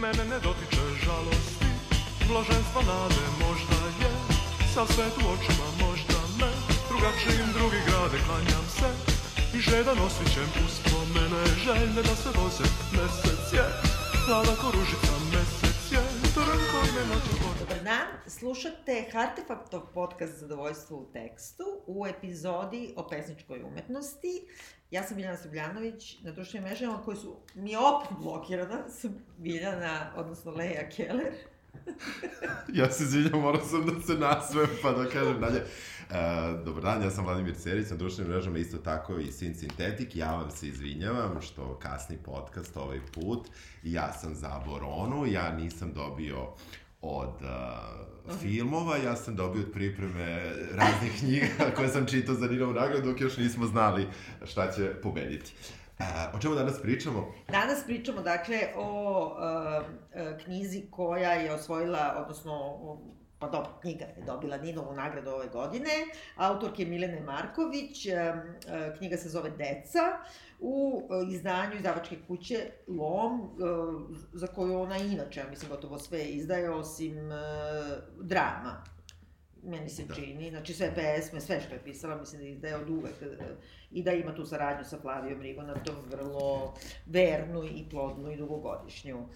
Mene ne dotiče žalosti. Blaženstva nade možda je Sa svet u očima možda me Drugačijim drugi grade klanjam se I žedan osjećem uspomene Željne da se voze Mesec je. Plava ko ružica mesec je Trn koji me Dobar dan, slušate Artefaktov podcast Zadovoljstvo u tekstu u epizodi o pesničkoj umetnosti. Ja sam Biljana Srbljanović, na društvenim mrežama koje su mi opet blokirana, su Biljana, odnosno Leja Keller. ja se izvinjam, morao sam da se nasvem pa da kažem dalje. Uh, dobar dan, ja sam Vladimir Cerić, na društvenim mrežama isto tako i Sin Sintetik. Ja vam se izvinjavam što kasni podcast ovaj put. Ja sam za Boronu, ja nisam dobio od uh, filmova, ja sam dobio od pripreme raznih knjiga koje sam čitao za Ninovu nagradu, dok još nismo znali šta će pobediti. Uh, o čemu danas pričamo? Danas pričamo, dakle, o uh, knjizi koja je osvojila, odnosno, pa dobro, knjiga je dobila Ninovu nagradu ove godine, autorke Milene Marković, knjiga se zove Deca, u izdanju izdavačke kuće Lom, za koju ona inače, ja mislim, gotovo sve izdaje, osim drama meni se da. čini, znači sve pesme, sve što je pisala, mislim da je od uvek i da ima tu saradnju sa Flavijom Rigonatom, vrlo vernu i plodnu i dugogodišnju.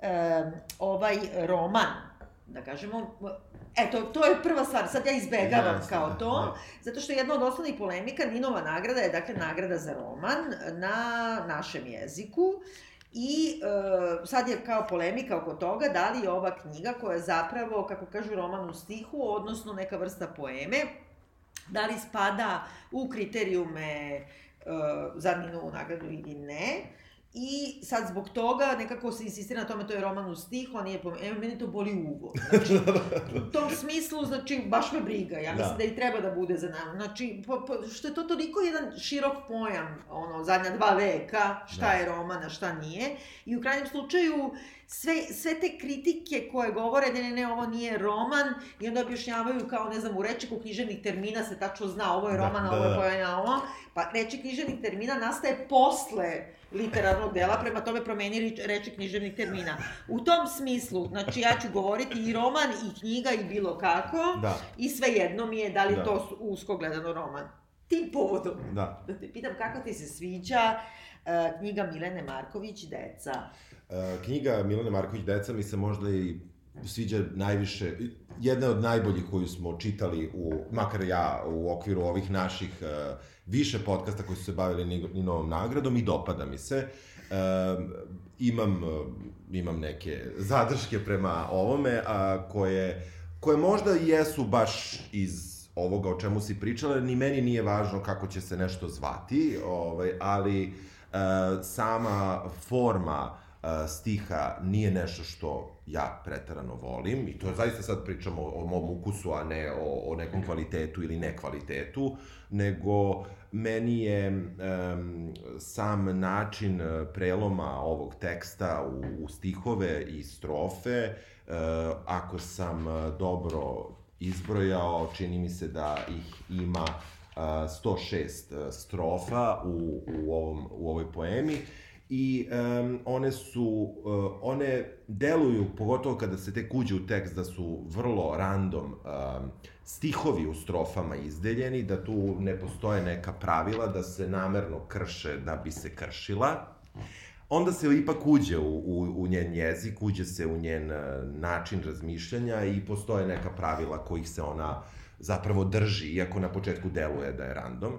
E, ovaj roman, da kažemo, eto, to je prva stvar, sad ja izbegavam ja, kao da, to, da. zato što jedna od osnovnih polemika, Ninova nagrada je, dakle, nagrada za roman na našem jeziku, I e, sad je kao polemika oko toga da li je ova knjiga koja je zapravo, kako kažu, roman u stihu, odnosno neka vrsta poeme, da li spada u kriterijume e, za Ninovu nagradu ili ne. I sad zbog toga nekako se insistira na tome, to je roman u stihu, a nije po... Evo, meni to boli uvo. Znači, u tom smislu, znači, baš me briga. Ja mislim da, da i treba da bude za nama. Znači, po, po, što je to toliko jedan širok pojam, ono, zadnja dva veka, šta da. je roman, a šta nije. I u krajnjem slučaju, sve, sve te kritike koje govore, ne, ne, ne, ovo nije roman, i onda objašnjavaju kao, ne znam, u rečiku književnih termina se tačno zna, ovo je da, roman, da, ovo je pojena, ovo. Pa reči književnih termina nastaje posle literarnog dela, prema tome promeni reči književnih termina. U tom smislu, znači ja ću govoriti i roman, i knjiga, i bilo kako, da. i sve jedno mi je da li da. to usko gledano roman. Tim povodom, da. da te pitam kako ti se sviđa uh, knjiga Milene Marković, Deca. Uh, knjiga Milene Marković, Deca mi se možda i sviđa najviše, jedna od najboljih koju smo čitali, u, makar ja, u okviru ovih naših uh, više podcasta koji su se bavili ni novom nagradom i dopada mi se. Um, imam, imam neke zadrške prema ovome, a koje, koje možda jesu baš iz ovoga o čemu si pričala, ni meni nije važno kako će se nešto zvati, ovaj, ali uh, sama forma uh, stiha nije nešto što ja pretarano volim i to je zaista sad pričamo o, o mom ukusu, a ne o, o nekom kvalitetu ili nekvalitetu, nego meni je um, sam način e, preloma ovog teksta u, u stihove i strofe, uh, ako sam dobro izbrojao, čini mi se da ih ima uh, 106 strofa u, u, ovom, u ovoj poemi, i um, one su, uh, one deluju, pogotovo kada se tek uđe u tekst, da su vrlo random um, stihovi u strofama izdeljeni, da tu ne postoje neka pravila, da se namerno krše da bi se kršila. Onda se ipak uđe u, u, u njen jezik, uđe se u njen uh, način razmišljanja i postoje neka pravila kojih se ona zapravo drži, iako na početku deluje da je random.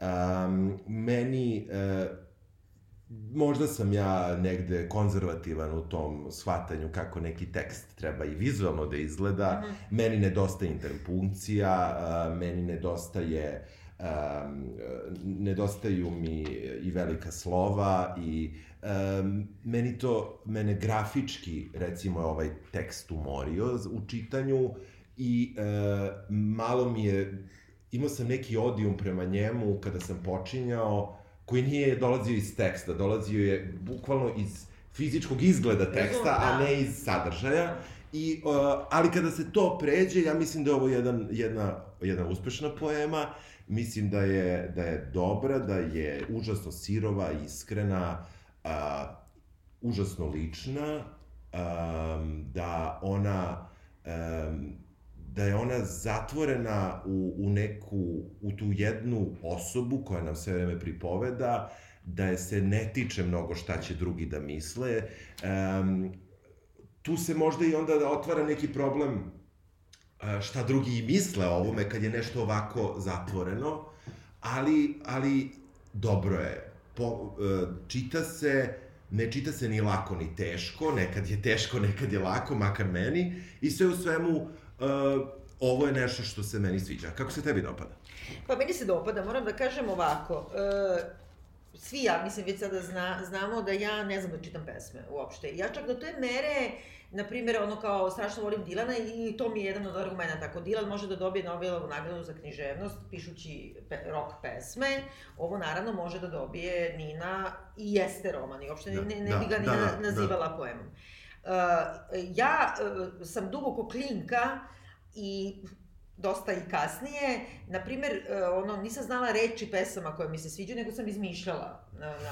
Um, meni uh, možda sam ja negde konzervativan u tom shvatanju kako neki tekst treba i vizualno da izgleda. Mm -hmm. Meni nedostaje interpunkcija, meni nedostaje um, nedostaju mi i velika slova i um, meni to, mene grafički, recimo, ovaj tekst umorio u čitanju i uh, malo mi je, imao sam neki odijum prema njemu kada sam počinjao, koji nije dolazio iz teksta, dolazio je bukvalno iz fizičkog izgleda teksta, a da. ne iz sadržaja. I, uh, ali kada se to pređe, ja mislim da je ovo jedan, jedna, jedna uspešna poema, mislim da je, da je dobra, da je užasno sirova, iskrena, uh, užasno lična um, da ona um, da je ona zatvorena u, u neku, u tu jednu osobu koja nam sve vreme pripoveda, da je se ne tiče mnogo šta će drugi da misle. Um, tu se možda i onda otvara neki problem šta drugi misle o ovome kad je nešto ovako zatvoreno, ali, ali dobro je. Po, e, čita se, ne čita se ni lako ni teško, nekad je teško, nekad je lako, makar meni, i sve u svemu, uh, ovo je nešto što se meni sviđa. Kako se tebi dopada? Pa meni se dopada, moram da kažem ovako, uh, svi ja, mislim, već sada zna, znamo da ja ne znam da čitam pesme uopšte. Ja čak do te mere, na primjer, ono kao strašno volim Dilana i to mi je jedan od argumenta. Ako Dilan može da dobije Nobelovu nagradu za književnost pišući pe, rock pesme, ovo naravno može da dobije Nina i jeste roman i uopšte da, ne, ne da, bi ga ni da, da, nazivala da. poemom. Uh, ja uh, sam duboko klinka i dosta i kasnije. Na primer, e, ono, nisam znala reči pesama koje mi se sviđaju, nego sam izmišljala. Na, na,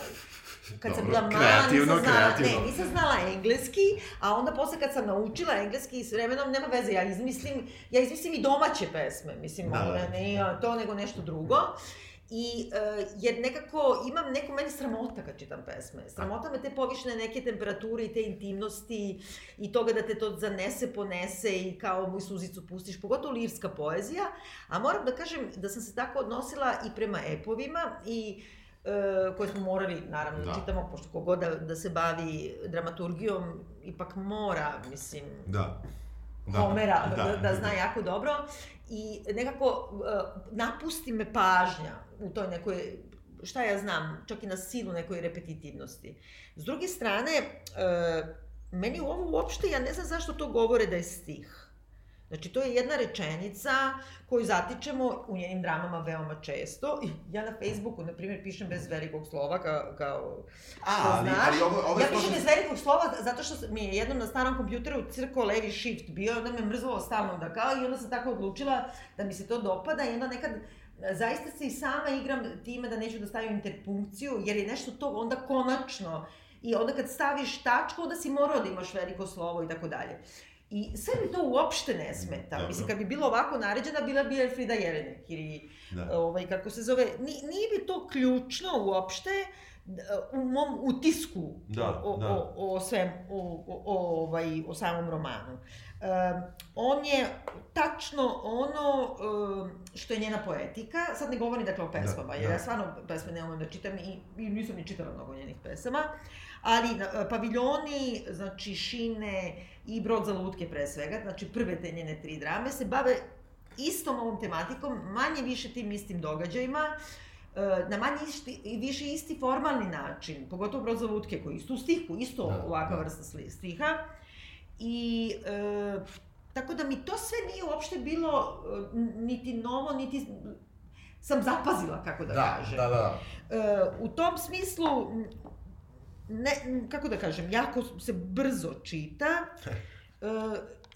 kad Dobro, sam bila mala, nisam znala, kreativno. ne, nisam znala engleski, a onda posle kad sam naučila engleski, s vremenom nema veze, ja izmislim, ja izmislim i domaće pesme, mislim, da, ono, ne, to nego nešto drugo. I, uh, jer nekako imam neku meni sramota kad čitam pesme. Sramota me te povišene neke temperature i te intimnosti i toga da te to zanese, ponese i kao moj suzicu pustiš, pogotovo lirska poezija. A moram da kažem da sam se tako odnosila i prema epovima i uh, koje smo morali, naravno, da, da čitamo, pošto kogod da, da se bavi dramaturgijom, ipak mora, mislim, da. Da, Homera, da, da, da zna jako dobro. I nekako uh, napusti me pažnja u toj nekoj, šta ja znam, čak i na silu nekoj repetitivnosti. S druge strane, e, meni u ovo uopšte, ja ne znam zašto to govore da je stih. Znači, to je jedna rečenica koju zatičemo u njenim dramama veoma često. Ja na Facebooku, na primjer, pišem bez velikog slova, kao, kao A, ali, znaš. ali ovo, ovo ja pišem bez velikog slova zato što mi je jednom na starom kompjuteru crko levi shift bio, onda me mrzalo stalno da kao, i onda sam tako odlučila da mi se to dopada i onda nekad zaista se i sama igram time da neću da stavim interpunkciju, jer je nešto to onda konačno. I onda kad staviš tačku, onda si morao da imaš veliko slovo i tako dalje. I sve mi to uopšte ne smeta. Dobro. Mislim, kad bi bilo ovako naređena, bila bi Elfrida Jelinek ili, da. ovaj, kako se zove, nije, nije bi to ključno uopšte u mom utisku da, o, da. o, o, svem, o, o, o, ovaj, o samom romanu. Um, on je tačno ono um, što je njena poetika, sad ne govorim dakle o da, pesmama, da, jer da. ja stvarno pesme ne umem da čitam i, i nisam ni čitala mnogo njenih pesama, ali uh, paviljoni, znači Šine i Brod za lutke pre svega, znači prve te njene tri drame, se bave istom ovom tematikom, manje više tim istim događajima, uh, na manje isti, i više isti formalni način, pogotovo Brod za lutke koji isto u stihu, isto da, ovakva da. vrsta stiha, I e, tako da mi to sve nije uopšte bilo e, niti novo, niti sam zapazila, kako da, da kažem. Da, da, E, u tom smislu, ne, kako da kažem, jako se brzo čita. E,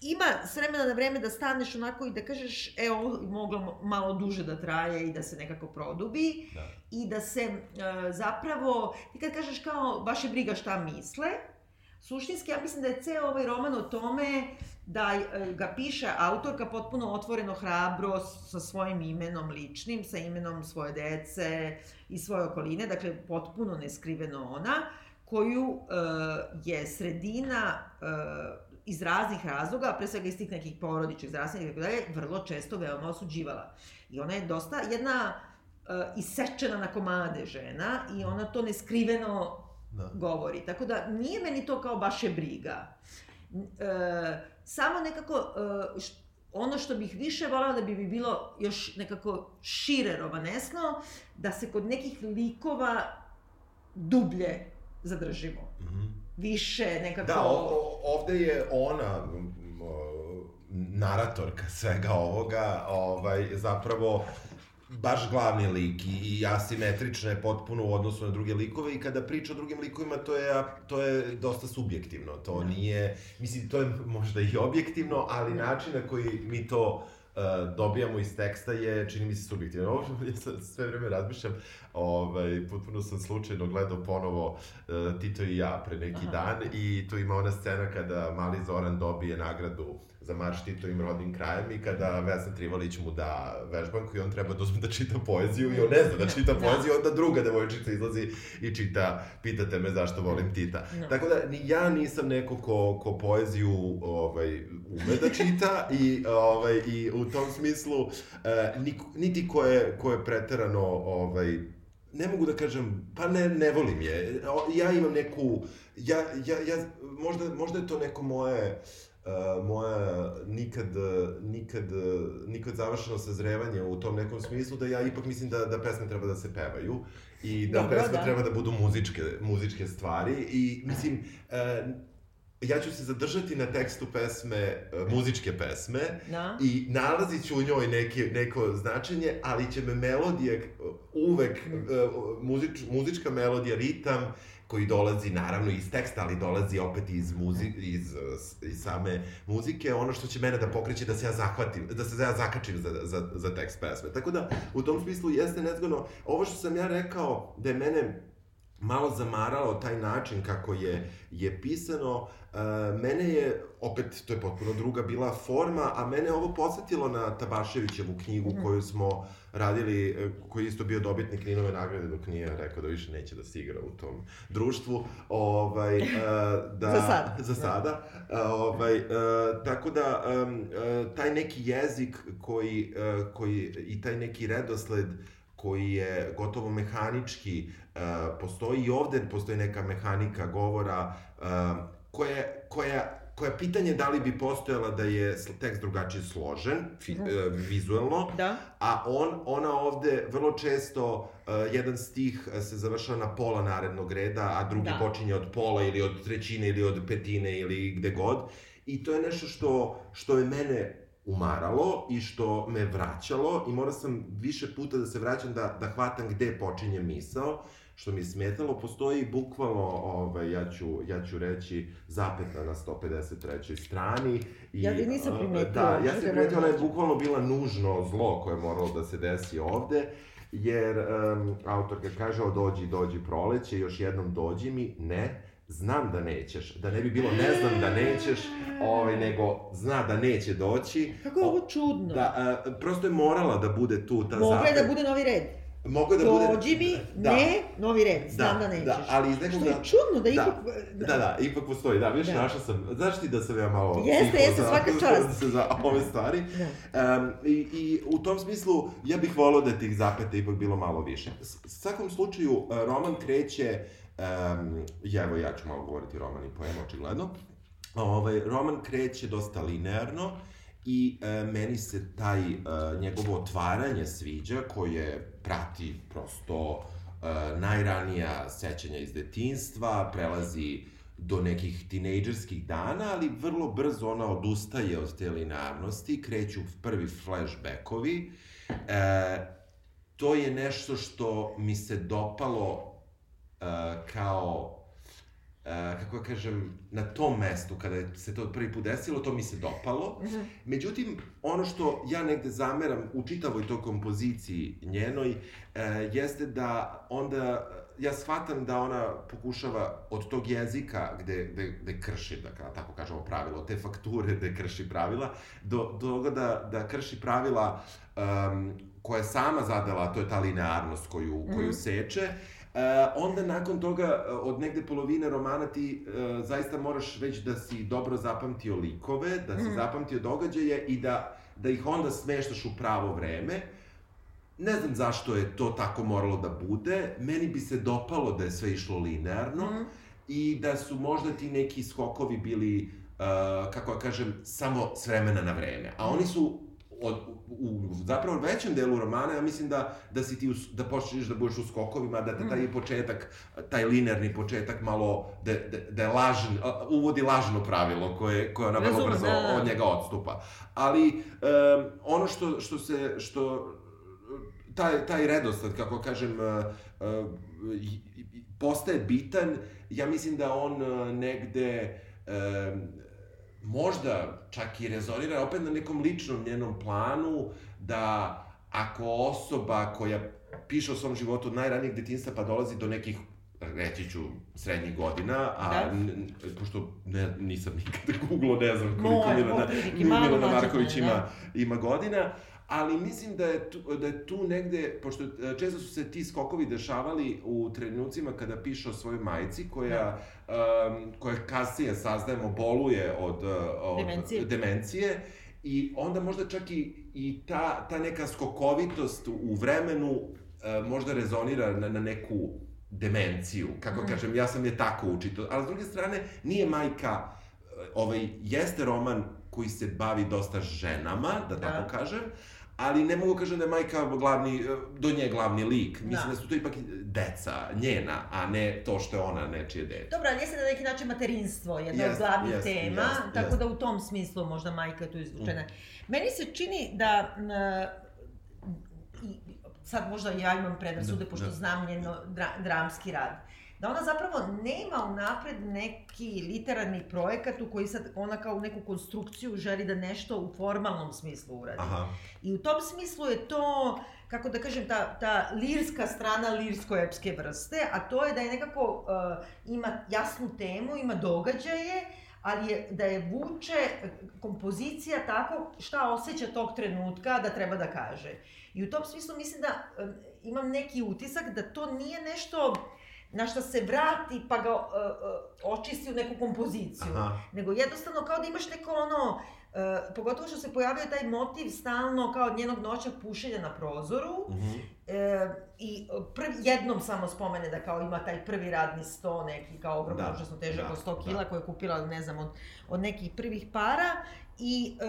ima s vremena na vreme da staneš onako i da kažeš, e, ovo moglo malo duže da traje i da se nekako produbi. Da. I da se e, zapravo, ti kad kažeš kao, baš je briga šta misle, Suštinski, ja mislim da je ceo ovaj roman o tome da e, ga piše autorka potpuno otvoreno hrabro sa svojim imenom ličnim, sa imenom svoje dece i svoje okoline, dakle potpuno neskriveno ona, koju uh, je sredina uh, iz raznih razloga, pre svega iz tih nekih porodičnih, zdravstvenih i tako dalje, vrlo često veoma osuđivala. I ona je dosta jedna uh, isečena na komade žena i ona to neskriveno da. govori. Tako da nije meni to kao baš je briga. E, samo nekako e, š, ono što bih više volala da bi mi bilo još nekako šire romanesno, da se kod nekih likova dublje zadržimo. Mm -hmm. Više nekako... Da, o, ovde je ona naratorka svega ovoga, ovaj, zapravo baš glavni lik i, i asimetrična je potpuno u odnosu na druge likove i kada priča o drugim likovima to je, to je dosta subjektivno, to da. nije, mislim, to je možda i objektivno, ali da. način na koji mi to dobijamo iz teksta je, čini mi se, subjektivno. Ovo ja sad sve vreme razmišljam, ovaj, potpuno sam slučajno gledao ponovo uh, Tito i ja pre neki Aha. dan i tu ima ona scena kada mali Zoran dobije nagradu za marš Titovim rodnim krajem i kada Vesna Trivalić mu da vežbanku i on treba da uzme da čita poeziju i on ne zna da čita da. poeziju, onda druga devojčica izlazi i čita, pitate me zašto volim Tita. No. Tako da ni ja nisam neko ko, ko poeziju ovaj, ume da čita i, ovaj, i u tom smislu eh, niti ko je, ko je preterano ovaj, ne mogu da kažem, pa ne, ne volim je. Ja imam neku, ja, ja, ja, možda, možda je to neko moje, uh, moja nikad, nikad, nikad završeno sazrevanje u tom nekom smislu da ja ipak mislim da, da pesme treba da se pevaju i da Dobro, pesme da. treba da budu muzičke, muzičke stvari i mislim, uh, ja ću se zadržati na tekstu pesme, muzičke pesme da. i nalazit ću u njoj neki, neko značenje, ali će me melodija uvek, mm. muzič, muzička melodija, ritam, koji dolazi naravno iz teksta, ali dolazi opet iz, muzi, iz, iz same muzike, ono što će mene da pokreće da se ja zahvatim, da se ja zakačim za, za, za tekst pesme. Tako da, u tom smislu jeste nezgodno. Ovo što sam ja rekao, da je mene malo zamaralo taj način kako je, je pisano, uh, mene je, opet, to je potpuno druga bila forma, a mene ovo posetilo na Tabaševićevu knjigu mm. koju smo radili, e, koji je isto bio dobitnik Ninove nagrade dok nije rekao da više neće da se igra u tom društvu. Ovaj, uh, da, za sada. Za sada. Uh, ovaj, uh, tako da, uh, taj neki jezik koji, uh, koji i taj neki redosled koji je gotovo mehanički, uh, postoji i ovde postoji neka mehanika govora uh, koja, koja koja pitanje da li bi postojala da je tekst drugačije složen, fi, uh, vizuelno, da. a on, ona ovde vrlo često, uh, jedan stih se završava na pola narednog reda, a drugi da. počinje od pola ili od trećine ili od petine ili gde god. I to je nešto što, što je mene umaralo i što me vraćalo i morao sam više puta da se vraćam da, da hvatam gde počinje misao, što mi je smetalo. Postoji bukvalno, ovaj, ja, ću, ja ću reći, zapeta na 153. strani. I, ja ti nisam primetila. Da, ja sam primetila da je bukvalno bila nužno zlo koje je moralo da se desi ovde jer um, autorka kaže, o dođi, dođi proleće, još jednom dođi mi, ne, znam da nećeš, da ne bi bilo ne znam da nećeš, ovaj, nego zna da neće doći. Kako je ovo čudno. Da, uh, prosto je morala da bude tu ta Mogla je da bude novi red. Mogu da bude... Dođi mi, da. ne, novi red, znam da, da nećeš. Da, ali iz nekog... Što je čudno da, da ipak... Da, da, da, ipak postoji, da, viš, da. našao sam, znaš ti da sam ja malo... Jeste, jeste, svaka čast. Za, za ove stvari. Da. Um, i, I u tom smislu, ja bih volao da tih zapeta ipak bilo malo više. S, svakom slučaju, roman kreće Um, ja, evo, ja ću malo govoriti roman i poema, očigledno. Ovaj, roman kreće dosta linearno i e, meni se taj e, njegovo otvaranje sviđa koje prati prosto e, najranija sećanja iz detinstva, prelazi do nekih tinejdžerskih dana, ali vrlo brzo ona odustaje od te linearnosti, kreću prvi flashbackovi. E, to je nešto što mi se dopalo kao Uh, kako ja kažem, na tom mestu, kada se to prvi put desilo, to mi se dopalo. -hmm. Međutim, ono što ja negde zameram u čitavoj toj kompoziciji njenoj, uh, jeste da onda ja shvatam da ona pokušava od tog jezika gde, gde, gde krši, da tako kažemo pravila, od te fakture gde krši pravila, do, do toga da, da krši pravila um, koja je sama zadala, to je ta linearnost koju, mm -hmm. koju seče, E, onda nakon toga, e, od negde polovine romana ti e, zaista moraš već da si dobro zapamtio likove, da si mm. zapamtio događaje i da, da ih onda smeštaš u pravo vreme. Ne znam zašto je to tako moralo da bude. Meni bi se dopalo da je sve išlo linearno mm. i da su možda ti neki skokovi bili, uh, kako ja kažem, samo s vremena na vreme. A oni su od, u zapravo većem delu romana, ja mislim da, da si ti, us, da počneš da budeš u skokovima, da te taj mm. početak, taj linearni početak malo, da, da, da je lažn, uvodi lažno pravilo koje, koje ona vrlo brzo da. od njega odstupa. Ali um, ono što, što se, što, taj, taj redosled, kako kažem, uh, uh, postaje bitan, ja mislim da on uh, negde uh, možda čak i rezonira opet na nekom ličnom njenom planu da ako osoba koja piše o svom životu od najranijeg detinstva pa dolazi do nekih reći ću srednjih godina, a Da. n, pošto ne, nisam nikada googlao, ne znam koliko Moje, Milana, Milana Marković mene, ima, ima godina, ali mislim da je, tu, da je tu negde, pošto e, često su se ti skokovi dešavali u trenucima kada piše o svojoj majci, koja, um, koja kasnije saznajemo boluje od, uh, od Demencije. demencije i onda možda čak i, i ta, ta neka skokovitost u vremenu uh, možda rezonira na, na neku demenciju, kako Mhm. kažem, ja sam je tako učito, ali s druge strane, nije majka, ovaj, jeste roman koji se bavi dosta ženama, da, Da. tako kažem, ali ne mogu kažem da je majka glavni, do nje glavni lik. Mislim Da. da. su to ipak deca, njena, a ne to što je ona nečije dete. Dobro, ali jeste na neki način materinstvo, jedna od Jest, glavnih jest, tema, jest, tako jest. da u tom smislu možda majka je tu izvučena. Meni se čini da i sad možda ja imam predrasude, Da, pošto da. znam njen dra, dramski rad, da ona zapravo nema unapred neki literarni projekat u koji sad ona kao neku konstrukciju želi da nešto u formalnom smislu uradi. Aha. I u tom smislu je to, kako da kažem, ta, ta lirska strana lirsko-epske vrste, a to je da je nekako, uh, ima jasnu temu, ima događaje, ali je, da je vuče kompozicija tako šta osjeća tog trenutka da treba da kaže. I u tom smislu mislim da eh, imam neki utisak da to nije nešto na što se vrati pa ga uh, uh, očisti u neku kompoziciju Aha. nego jednostavno kao da imaš neko ono, e, pogotovo što se pojavio taj motiv stalno kao njenog noćnog pušenja na prozoru Mhm. e, i prvi, jednom samo spomene da kao ima taj prvi radni sto neki kao ogromno Da, užasno težak da, od 100 da. kila koje je kupila ne znam od, od nekih prvih para i e,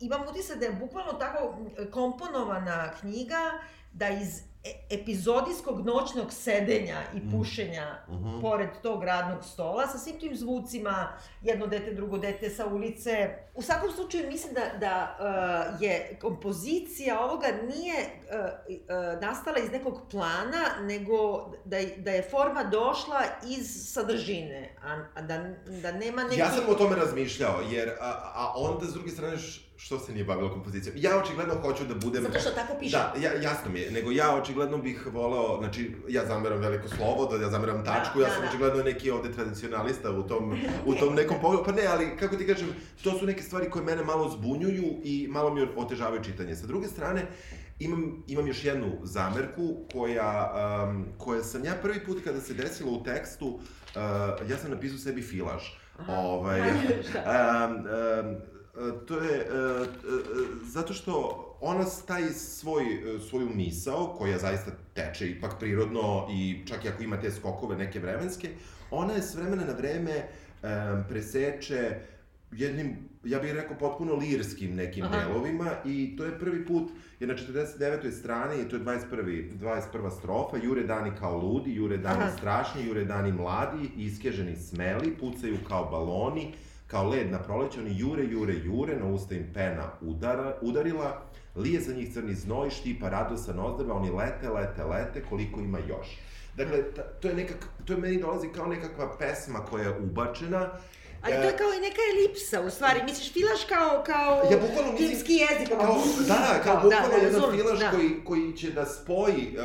imam utisak da je bukvalno tako komponovana knjiga da iz epizodijskog noćnog sedenja i Mm. pušenja Mhm. pored tog radnog stola sa svim tim zvucima, jedno dete, drugo dete sa ulice. U svakom slučaju mislim da, da uh, je kompozicija ovoga nije uh, uh, nastala iz nekog plana, nego da, da je forma došla iz sadržine, a, a da, da nema neki... Ja sam o tome razmišljao, jer, a, a onda, s druge strane, š- što se nije bavilo kompozicijom? Ja očigledno hoću da budem... Zato što tako piše. Da, ja, jasno mi je, nego ja očigledno bih voleo, znači, ja zameram veliko slovo, da ja zameram tačku, Da, ja da, sam da. očigledno neki ovde tradicionalista u tom, u tom nekom pogledu, pa ne, ali kako ti kažem, to su neke stvari koje mene malo zbunjuju i malo mi otežavaju čitanje. Sa druge strane, imam, imam još jednu zamerku koja, um, koja sam ja prvi put kada se desilo u tekstu, uh, ja sam napisao sebi filaž. Aha. Ovaj? Um, um, to je uh, uh, zato što ona taj svoj, e, svoju misao, koja zaista teče ipak prirodno i čak i ako ima te skokove neke vremenske, ona je s vremena na vreme preseče jednim, ja bih rekao, potpuno lirskim nekim Aha. delovima i to je prvi put, jer na 49. strani, i to je 21. 21. strofa, jure dani kao ludi, jure dani Aha. strašni, jure dani mladi, iskeženi smeli, pucaju kao baloni, kao led na proleće, oni jure, jure, jure, na usta im pena udara, udarila, lije za njih crni znoj, štipa radosan ozdrva, oni lete, lete, lete, koliko ima još. Dakle, to je nekak, to je meni dolazi kao nekakva pesma koja je ubačena, Ali to je kao i neka elipsa, u stvari. Misliš, filaš kao, kao Ja bukvalno mislim- filmski jezik. Kao, da, da, kao da, bukvalno da, jedan razumem, filaž da. koji, koji će da spoji, uh,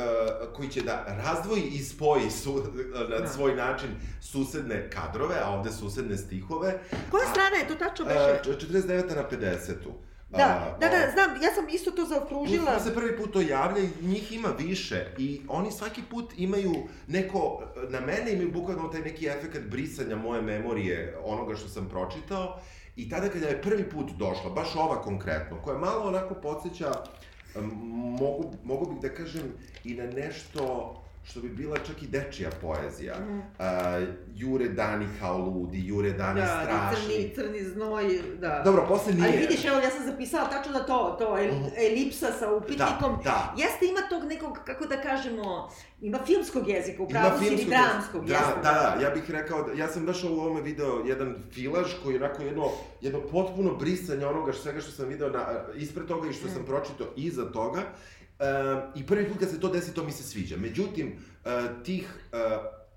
koji će da razdvoji i spoji su, na Da. svoj način susedne kadrove, a ovde susedne stihove. Koja strana je to tačno Uh, beše? 49. na 50. Da, da, da, znam, ja sam isto to zaokružila. Tu se prvi put to javlja i njih ima više i oni svaki put imaju neko, na mene imaju bukvalno taj neki efekt brisanja moje memorije onoga što sam pročitao i tada kada je prvi put došla, baš ova konkretno, koja malo onako podsjeća, mogu, mogu bih da kažem i na nešto što bi bila čak i dečija poezija. Mhm. Uh, jure dani kao ludi, jure dani Da, strašni. crni, crni znoj, da. Dobro, posle nije... Ali vidiš, evo, ja sam zapisala tačno da to, to, el, Mhm. elipsa sa upitnikom. Da, da. Jeste, ima tog nekog, kako da kažemo, ima filmskog jezika, upravo si ili dramskog, da, jeste. Da, da, ja bih rekao, da, ja sam baš u ovome video jedan filaž koji je onako jedno, jedno potpuno brisanje onoga što, svega što sam video na, ispred toga i što Mm. sam pročitao iza toga. I prvi put kad se to desi, to mi se sviđa. Međutim, uh, tih uh,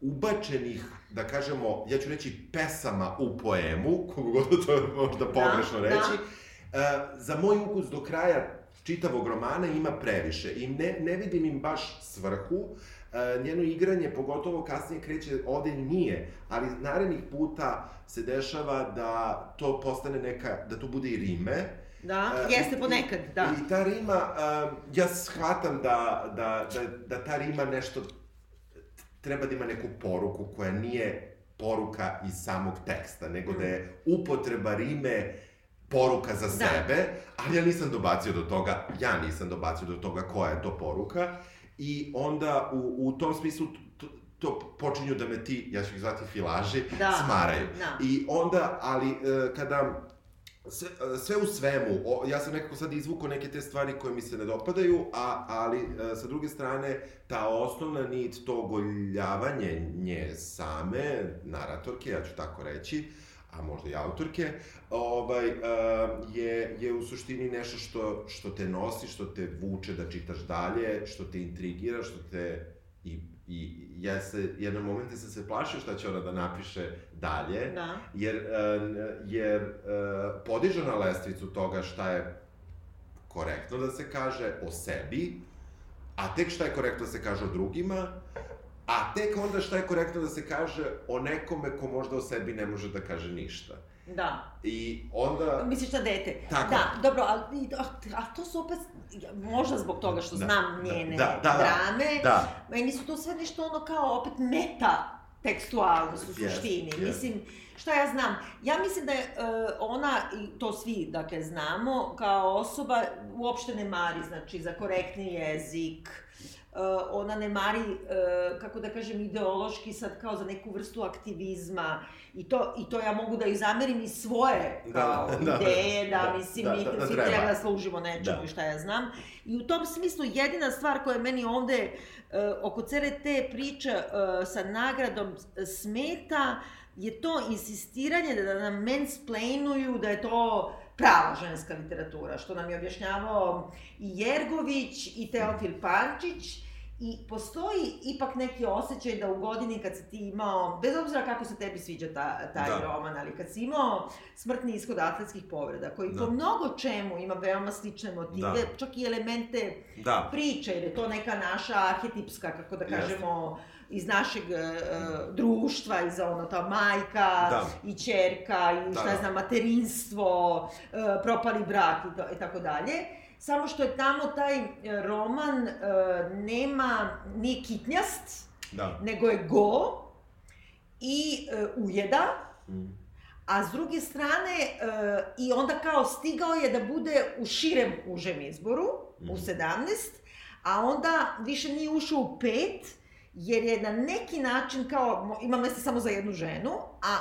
ubačenih, da kažemo, ja ću reći pesama u poemu, kogu god to je možda pogrešno da, reći, da. za moj ukus do kraja čitavog romana ima previše i ne, ne vidim im baš svrhu, njeno igranje, pogotovo kasnije kreće, ovde nije, ali narednih puta se dešava da to postane neka, da to bude i rime, Da, uh, jeste ponekad, da. I ta rima, uh, ja shvatam da, da, da, da ta rima nešto treba da ima neku poruku koja nije poruka iz samog teksta, nego mm. da je upotreba rime poruka za da. sebe, ali ja nisam dobacio do toga, ja nisam dobacio do toga koja je to poruka i onda u, u tom smislu to, to počinju da me ti, ja ću ih zvati filaži, da. smaraju. Da. I onda, ali e, kada sve, sve u svemu, o, ja sam nekako sad izvukao neke te stvari koje mi se ne dopadaju, a, ali e, sa druge strane, ta osnovna nit, to goljavanje nje same, naratorke, ja ću tako reći, a možda i autorke, ovaj, uh, je, je u suštini nešto što, što te nosi, što te vuče da čitaš dalje, što te intrigira, što te i I ja se, jednom momente sam se plašio šta će ona da napiše dalje, da. jer, uh, jer uh, podiže na lestvicu toga šta je korektno da se kaže o sebi, a tek šta je korektno da se kaže o drugima, a tek onda šta je korektno da se kaže o nekome ko možda o sebi ne može da kaže ništa. Da. I onda... Misliš na dete. Tako. Da, dobro, ali a, to su opet, možda zbog toga što da, znam da, njene da, da, da, drame, da. meni su to sve nešto ono kao opet meta tekstualnost u suštini. Yes, yes. Mislim, šta ja znam? Ja mislim da je uh, ona, i to svi, dakle, znamo, kao osoba uopšte ne mari, znači, za korektni jezik, ona ne mari, uh, kako da kažem, ideološki sad kao za neku vrstu aktivizma i to, i to ja mogu da i zamerim i svoje da, kao da, da, ideje, da, da mislim, da, mi da, da, svi treba da služimo nečemu da. i šta ja znam. I u tom smislu jedina stvar koja meni ovde uh, oko cele te priče uh, sa nagradom smeta je to insistiranje da nam mansplainuju da je to prava ženska literatura, što nam je objašnjavao i Jergović i Teofil Pančić, I postoji ipak neki osjećaj da u godini kad si ti imao, bez obzira kako se tebi sviđa ta, taj da. roman, ali kad si imao smrtni ishod atletskih povreda, koji da. po mnogo čemu ima veoma slične motive, da. čak i elemente da. priče, jer je to neka naša arhetipska, kako da kažemo, Yes iz našeg uh, društva, iz ono, ta majka da. i čerka i šta da, da. znam, materinstvo, uh, propali brak i, i tako dalje. Samo što je tamo taj roman uh, nema, nije kitnjast, da. nego je go i uh, ujeda, mm. a s druge strane uh, i onda kao stigao je da bude u širem užem izboru, mm. u 17, a onda više nije ušao u pet, jer je na neki način kao, ima mesta samo za jednu ženu, a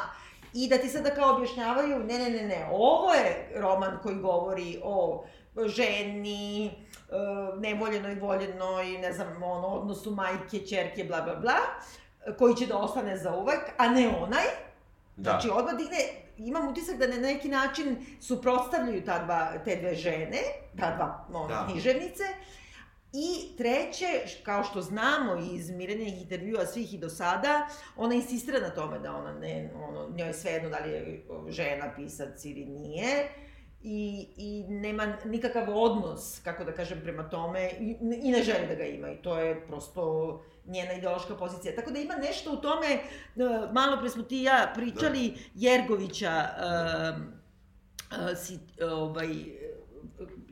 i da ti sada kao objašnjavaju, ne, ne, ne, ne, ovo je roman koji govori o ženi, e, nevoljenoj, voljenoj, ne znam, ono, odnosu majke, čerke, bla, bla, bla, koji će da ostane za uvek, a ne onaj. Da. Znači, odmah digne, imam utisak da na neki način suprotstavljaju ta dva, te dve žene, ta dva ono, da. književnice, I treće, kao što znamo iz mirenih intervjua svih i do sada, ona insistira na tome da ona ne, ono, njoj je svejedno da li je žena pisac ili nije. I, i nema nikakav odnos, kako da kažem, prema tome i, i ne želi da ga ima i to je prosto njena ideološka pozicija. Tako da ima nešto u tome, e, malo pre smo ti i ja pričali da. Jergovića, uh, uh, si, ovaj,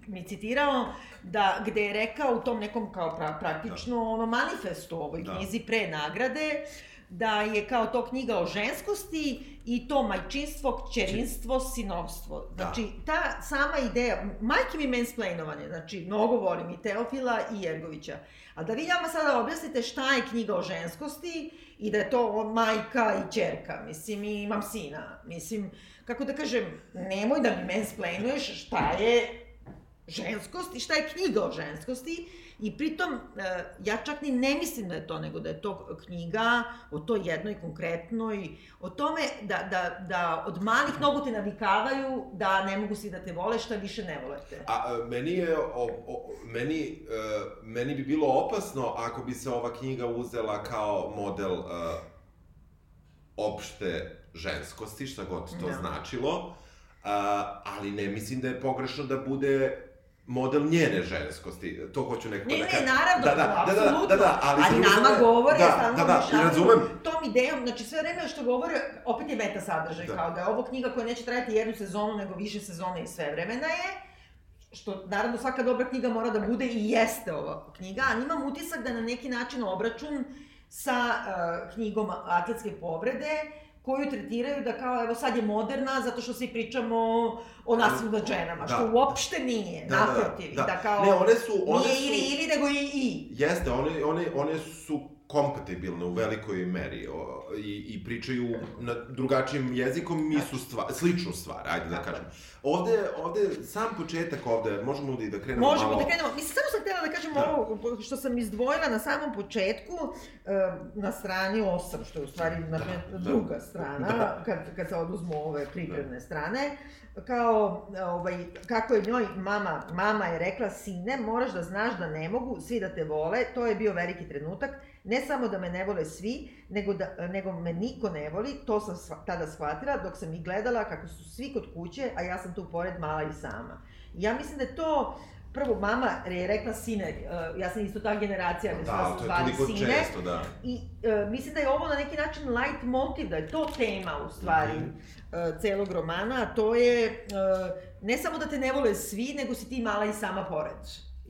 mi citirao, da, gde je rekao u tom nekom kao pra, praktično da. ono manifestu ovoj da. knjizi pre nagrade, da je kao to knjiga o ženskosti i to majčinstvo, kćerinstvo, sinovstvo. Da. Znači, ta sama ideja, majke mi mansplainovanje, znači, mnogo volim i Teofila i Jergovića. A da vi nama sada objasnite šta je knjiga o ženskosti i da je to majka i čerka, mislim, i imam sina. Mislim, kako da kažem, nemoj da mi mansplainuješ šta je ženskost i šta je knjiga o ženskosti i pritom e, ja čak ni ne mislim da je to, nego da je to knjiga o toj jednoj konkretnoj, o tome da, da, da od malih nogu te navikavaju da ne mogu svi da te vole, šta više ne volete. A, a meni je, o, o, meni, uh, meni bi bilo opasno ako bi se ova knjiga uzela kao model uh, opšte ženskosti, šta god to Da. značilo, a, ali ne mislim da je pogrešno da bude model njene ženskosti. To hoću nekako Ne, da ne, kažem. naravno, da, da, da, da, apsolutno. da, da, ali, ali nama strane- govore da, stalno da, da, objašnjavaju razumem, tom idejom, znači sve vreme što govore, opet je meta sadržaj, Da. kao da je ovo knjiga koja neće trajati jednu sezonu, nego više sezona i sve vremena je, što naravno svaka dobra knjiga mora da bude i jeste ova knjiga, ali imam utisak da na neki način obračun sa uh, knjigom Atletske povrede, koju tretiraju da kao, evo sad je moderna, zato što svi pričamo o nasilju nad ženama, Da. što uopšte nije, Da, da, da, naprotiv, da. da, kao, Ne, one su- one nije su- ili ili, nego i i. Jeste, one, one, one su kompatibilne u velikoj meri o, i, i pričaju na drugačijim jezikom istu stvar, sličnu stvar, ajde da kažem. Ovde, ovde, sam početak ovde, možemo da i da krenemo Možemo malo... da krenemo. Mislim, samo sam htjela da kažem Da. ovo što sam izdvojila na samom početku, e, na strani 8, što je u stvari na da. druga strana, Da. kad, kad se oduzmu ove pripremne strane, kao, ovaj, kako je njoj mama, mama je rekla, sine, moraš da znaš da ne mogu svi da te vole, to je bio veliki trenutak, ne samo da me ne vole svi, nego, da, nego me niko ne voli, to sam sva- tada shvatila dok sam ih gledala kako su svi kod kuće, a ja sam tu pored mala i sama. Ja mislim da je to, prvo mama je rekla sine, eh, ja sam isto ta generacija gde su Da, je zvali sine, često, da. i e, mislim da je ovo na neki način light motiv, da je to tema u stvari Mhm. e, celog romana, a to je e, ne samo da te ne vole svi, nego si ti mala i sama pored.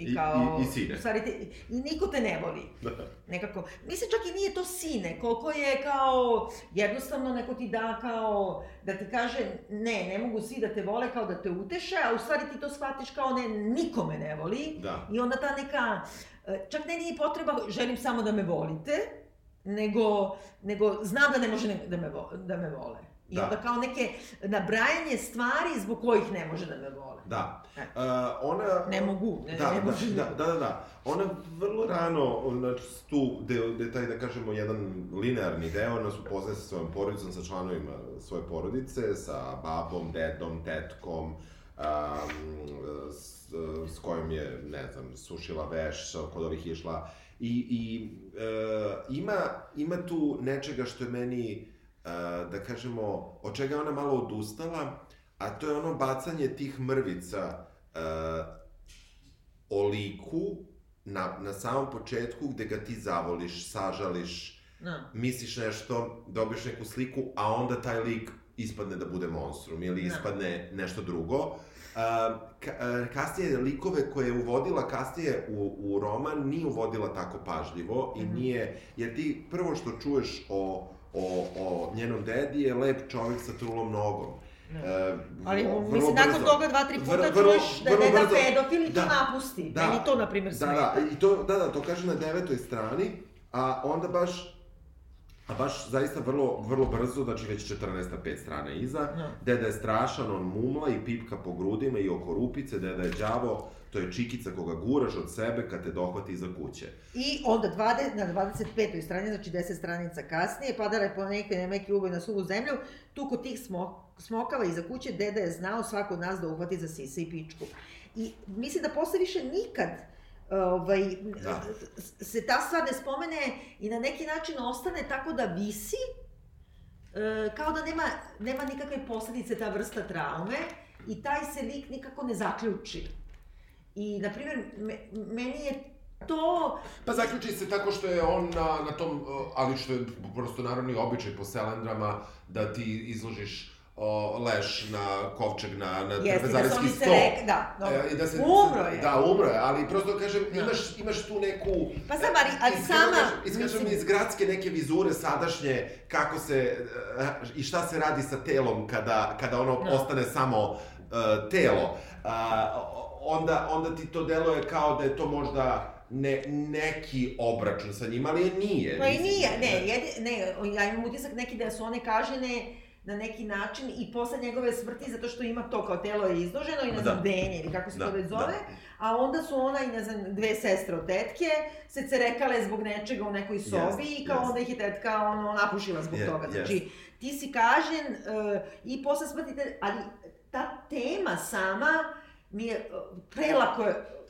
I- i- i sine. U stvari te, I niko te ne voli. Da. Nekako. Mislim čak i nije to sine, koliko je kao jednostavno neko ti da kao da ti kaže ne, ne mogu svi da te vole kao da te uteše, a u stvari ti to shvatiš kao ne, niko me ne voli. Da. I onda ta neka, e, čak ne nije potreba, želim samo da me volite, nego, nego znam da ne može da me, da me vole. I Da. onda kao neke nabrajanje stvari zbog kojih ne može da me vole. Da. E. Uh, ona... Ne mogu, ne, da, ne da, može. da, da, da, da. Ona vrlo rano, znači tu, gde, gde taj, da kažemo, jedan linearni deo, ona se upoznaje sa svojom porodicom, sa članovima svoje porodice, sa babom, dedom, tetkom, um, s, s kojom je, ne znam, sušila veš kod ovih išla. I, i e, ima, ima tu nečega što je meni, da kažemo, od čega je ona malo odustala, a to je ono bacanje tih mrvica o liku na, na samom početku gde ga ti zavoliš, sažališ, Da. misliš nešto, dobiješ neku sliku, a onda taj lik ispadne da bude monstrum ili Da. ispadne nešto drugo. Ka, kasnije likove koje je uvodila kasnije u, u roman nije uvodila tako pažljivo i Mhm. nije, jer ti prvo što čuješ o, o, o njenom dedi je lep čovjek sa trulom nogom. Da. E, Ali vrlo mislim, nakon brzo. toga dva, tri puta Vrlo- vrlo- čuješ da je deda brzo. pedofil i to Da. napusti. Da. Meni to, na primjer, Da, smeta. da, i to, da, da, to kaže na devetoj strani, a onda baš, a baš zaista vrlo, vrlo brzo, znači već 14 5 strana iza, Da. deda je strašan, on mumla i pipka po grudima i oko rupice, deda je đavo, to je čikica koga guraš od sebe kad te dohvati iza kuće. I onda 20, na 25. strani, znači 10 stranica kasnije, padala je po neke nemeki uboj na suvu zemlju, tu kod tih smo, smokava iza kuće, deda je znao svako od nas da uhvati za sise i pičku. I mislim da posle više nikad ovaj, Da. se ta stvar ne spomene i na neki način ostane tako da visi, e, kao da nema, nema nikakve posledice ta vrsta traume i taj se lik nikako ne zaključi. I, na primjer, me, meni je to Pa zaključi se tako što je on na, na tom, ali što je prosto narodni običaj po selendrama, da ti izložiš uh, leš na kovčeg, na, na Jeste, da trpezarijski se sto. rek, da. E, da se, Umro je. Da, umro je, ali prosto kažem, Da. imaš, imaš tu neku... Pa znam, ali- ali iskreno sama, kažem- Iskreno mislim- iz gradske neke vizure sadašnje, kako se, eh, i šta se radi sa telom kada, kada ono Da. ostane samo eh, telo. A, onda, onda ti to deluje kao da je to možda ne, neki obračun sa njima, ali je nije. Pa i nije, ne, jedi, ne, ja imam utisak neki da su one kažene na neki način i posle njegove smrti, zato što ima to kao telo je izloženo i znam, Da. ili kako se Da, to već zove, da. a onda su ona i ne znam, dve sestre od tetke se cerekale zbog nečega u nekoj sobi Jest, i kao jest. onda ih je tetka ono, napušila zbog Je- toga. Znači, ti si kažen uh, i posle smrti, te, ali ta tema sama mi je uh, prelako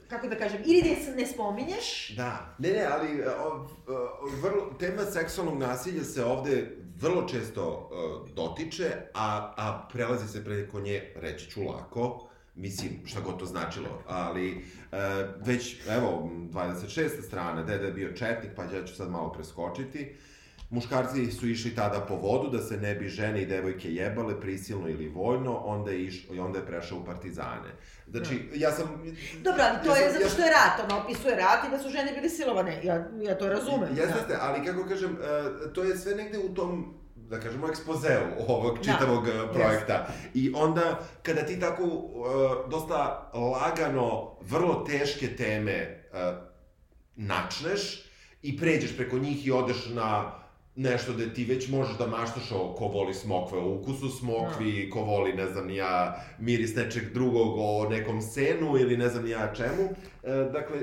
kako da kažem, ili ne, ne spominješ, Da, ne, ne, ali o, o, vrlo, tema seksualnog nasilja se ovde vrlo često o, dotiče, a, a prelazi se preko nje, reći ću lako, mislim, šta god to značilo, ali e, već, evo, 26. strana, deda je bio četnik, pa ja ću sad malo preskočiti, Muškarci su išli tada po vodu da se ne bi žene i devojke jebale prisilno ili vojno, onda je, iš, onda je prešao u partizane. Znači, ja sam... Dobro, ali to ja sam, je zato što je rat, ono opisuje rat i da su žene bile silovane, ja, ja to razumem. Jeste, da. jeste, ali kako kažem, e, to je sve negde u tom da kažemo, ekspozeu ovog Da. čitavog da. projekta. I onda, kada ti tako uh, dosta lagano, vrlo teške teme uh, načneš i pređeš preko njih i odeš na nešto da ti već možeš da maštaš o ko voli smokve, o ukusu smokvi, ko voli, ne znam ja, miris nečeg drugog, o nekom senu ili ne znam ja čemu. E, dakle...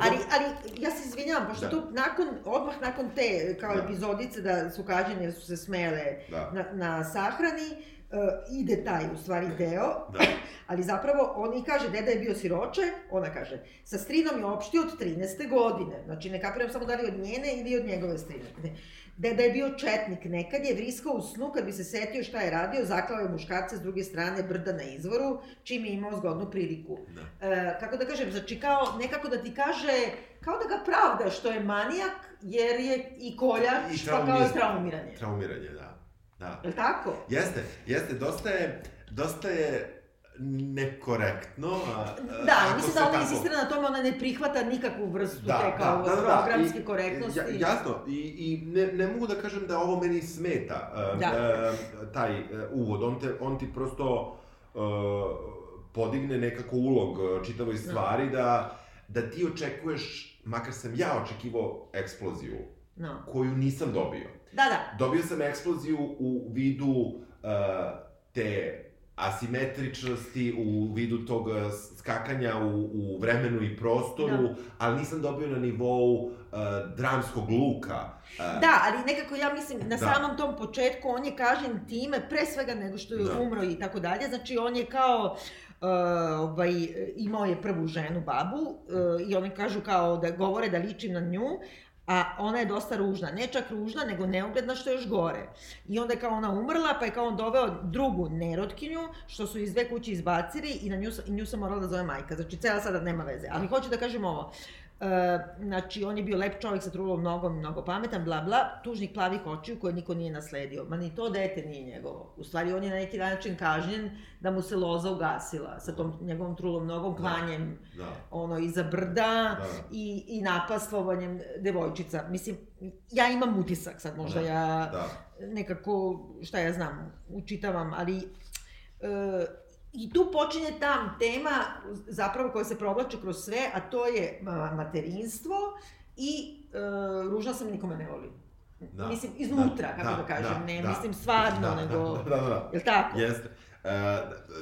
Ali, ali, ja se izvinjavam, pošto Da. tu nakon, odmah nakon te, kao Da. epizodice da su kažnjene jer su se smele Da. na, na sahrani, uh, ide taj, u stvari, deo, Da. ali zapravo on i kaže, deda je bio siroče, ona kaže, sa strinom je opšti od 13. godine, znači ne kapiram samo da li od njene ili od njegove strine. Deda je bio četnik, nekad je vriskao u snu kad bi se setio šta je radio, zaklao je muškarce s druge strane brda na izvoru, čim je imao zgodnu priliku. Da. E, kako da kažem, znači kao nekako da ti kaže, kao da ga pravda što je manijak, jer je i koljač, I pa kao i traumist. traumiranje. Traumiranje, da. Da. Je tako? Jeste, jeste, dosta je, dosta je nekorektno. A, Da, mislim da ona tako- insistira na tome, ona ne prihvata nikakvu vrstu Da, te kao da, da, da, programske I- korektnosti. Ja, jasno, i, i ne, ne mogu da kažem da ovo meni smeta, uh, Da. uh, taj uh, uvod, on, te, on ti prosto uh, podigne nekako ulog čitavoj stvari da, da ti očekuješ, makar sam ja očekivao eksploziju, No. koju nisam dobio. Da, da. Dobio sam eksploziju u vidu uh, te asimetričnosti, u vidu tog uh, skakanja u, u vremenu i prostoru, Da. ali nisam dobio na nivou uh, dramskog luka. Uh, Da, ali nekako ja mislim, na Da. samom tom početku on je kažen time, pre svega nego što je Da. umro i tako dalje, znači on je kao, uh, ovaj, imao je prvu ženu, babu, uh, i oni kažu kao da govore da liči na nju, a ona je dosta ružna, ne čak ružna, nego neugledna što je još gore. I onda je kao ona umrla, pa je kao on doveo drugu nerotkinju, što su iz dve kuće izbacili i na nju, i nju sam morala da zove majka. Znači, cela sada nema veze. Ali hoću da kažem ovo. E, znači, on je bio lep čovjek sa trulom nogom, mnogo pametan, bla bla, tužnih plavih očiju koje niko nije nasledio. Ma ni to dete nije njegovo. U stvari, on je na neki način kažnjen da mu se loza ugasila sa tom njegovom trulom nogom, klanjem da, ono, iza brda Da. i, i napaslovanjem devojčica. Mislim, ja imam utisak sad, možda Da, ja da. nekako, šta ja znam, učitavam, ali e, i tu počinje ta tema zapravo koja se provlači kroz sve, a to je ma, materinstvo i e, ružna sam nikome ne volim. Da. Mislim, iznutra, Da, kako da, da, kažem, da, ne da. mislim stvarno, Da, nego... Da, da, da. Jel tako? Jeste. Uh,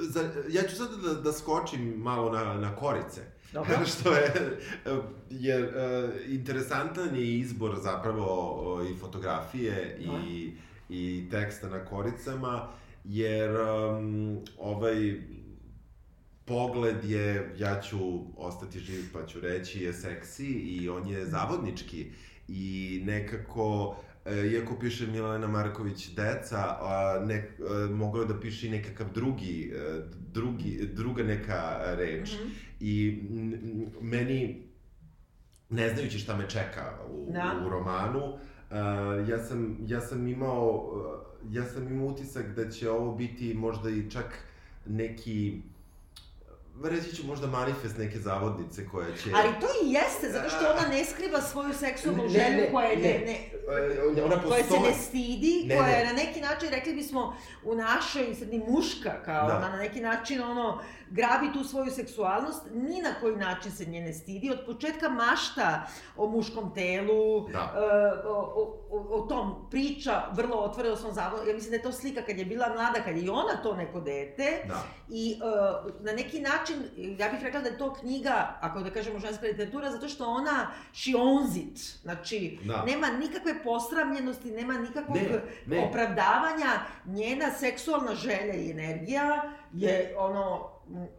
za, ja ću sad da, da skočim malo na, na korice. Dobro. što je, jer uh, interesantan je izbor zapravo uh, i fotografije i, i teksta na koricama, jer um, ovaj pogled je, ja ću ostati živ pa ću reći, je seksi i on je zavodnički i nekako E, iako piše Milena Marković deca, a ne, a, mogao je da piše i nekakav drugi, e, drugi, druga neka reč. Mhm. I m, m, meni, ne znajući šta me čeka u, Da. u romanu, uh, ja, sam, ja sam imao, uh, ja sam imao utisak da će ovo biti možda i čak neki reći ću možda manifest neke zavodnice koja će... Ali to i jeste, zato što ona ne skriva svoju seksualnu Ne, želju ne, koja je ne. ne, E, ona koja se ne stidi, Ne, koja ne. je na neki način, rekli bismo, u našoj sredini muška, kao Da. ona na neki način ono, grabi tu svoju seksualnost, ni na koji način se nje ne stidi, od početka mašta o muškom telu, Da. e, o, o, o, tom priča vrlo otvoreno o svom zavodu, ja mislim da je to slika kad je bila mlada, kad je i ona to neko dete, Da. i uh, na neki način način, ja bih rekla da je to knjiga, ako da kažemo ženska literatura, zato što ona she owns it. Znači, Da. nema nikakve posramljenosti, nema nikakvog Ne, ne. opravdavanja. Njena seksualna želja i energija je ono,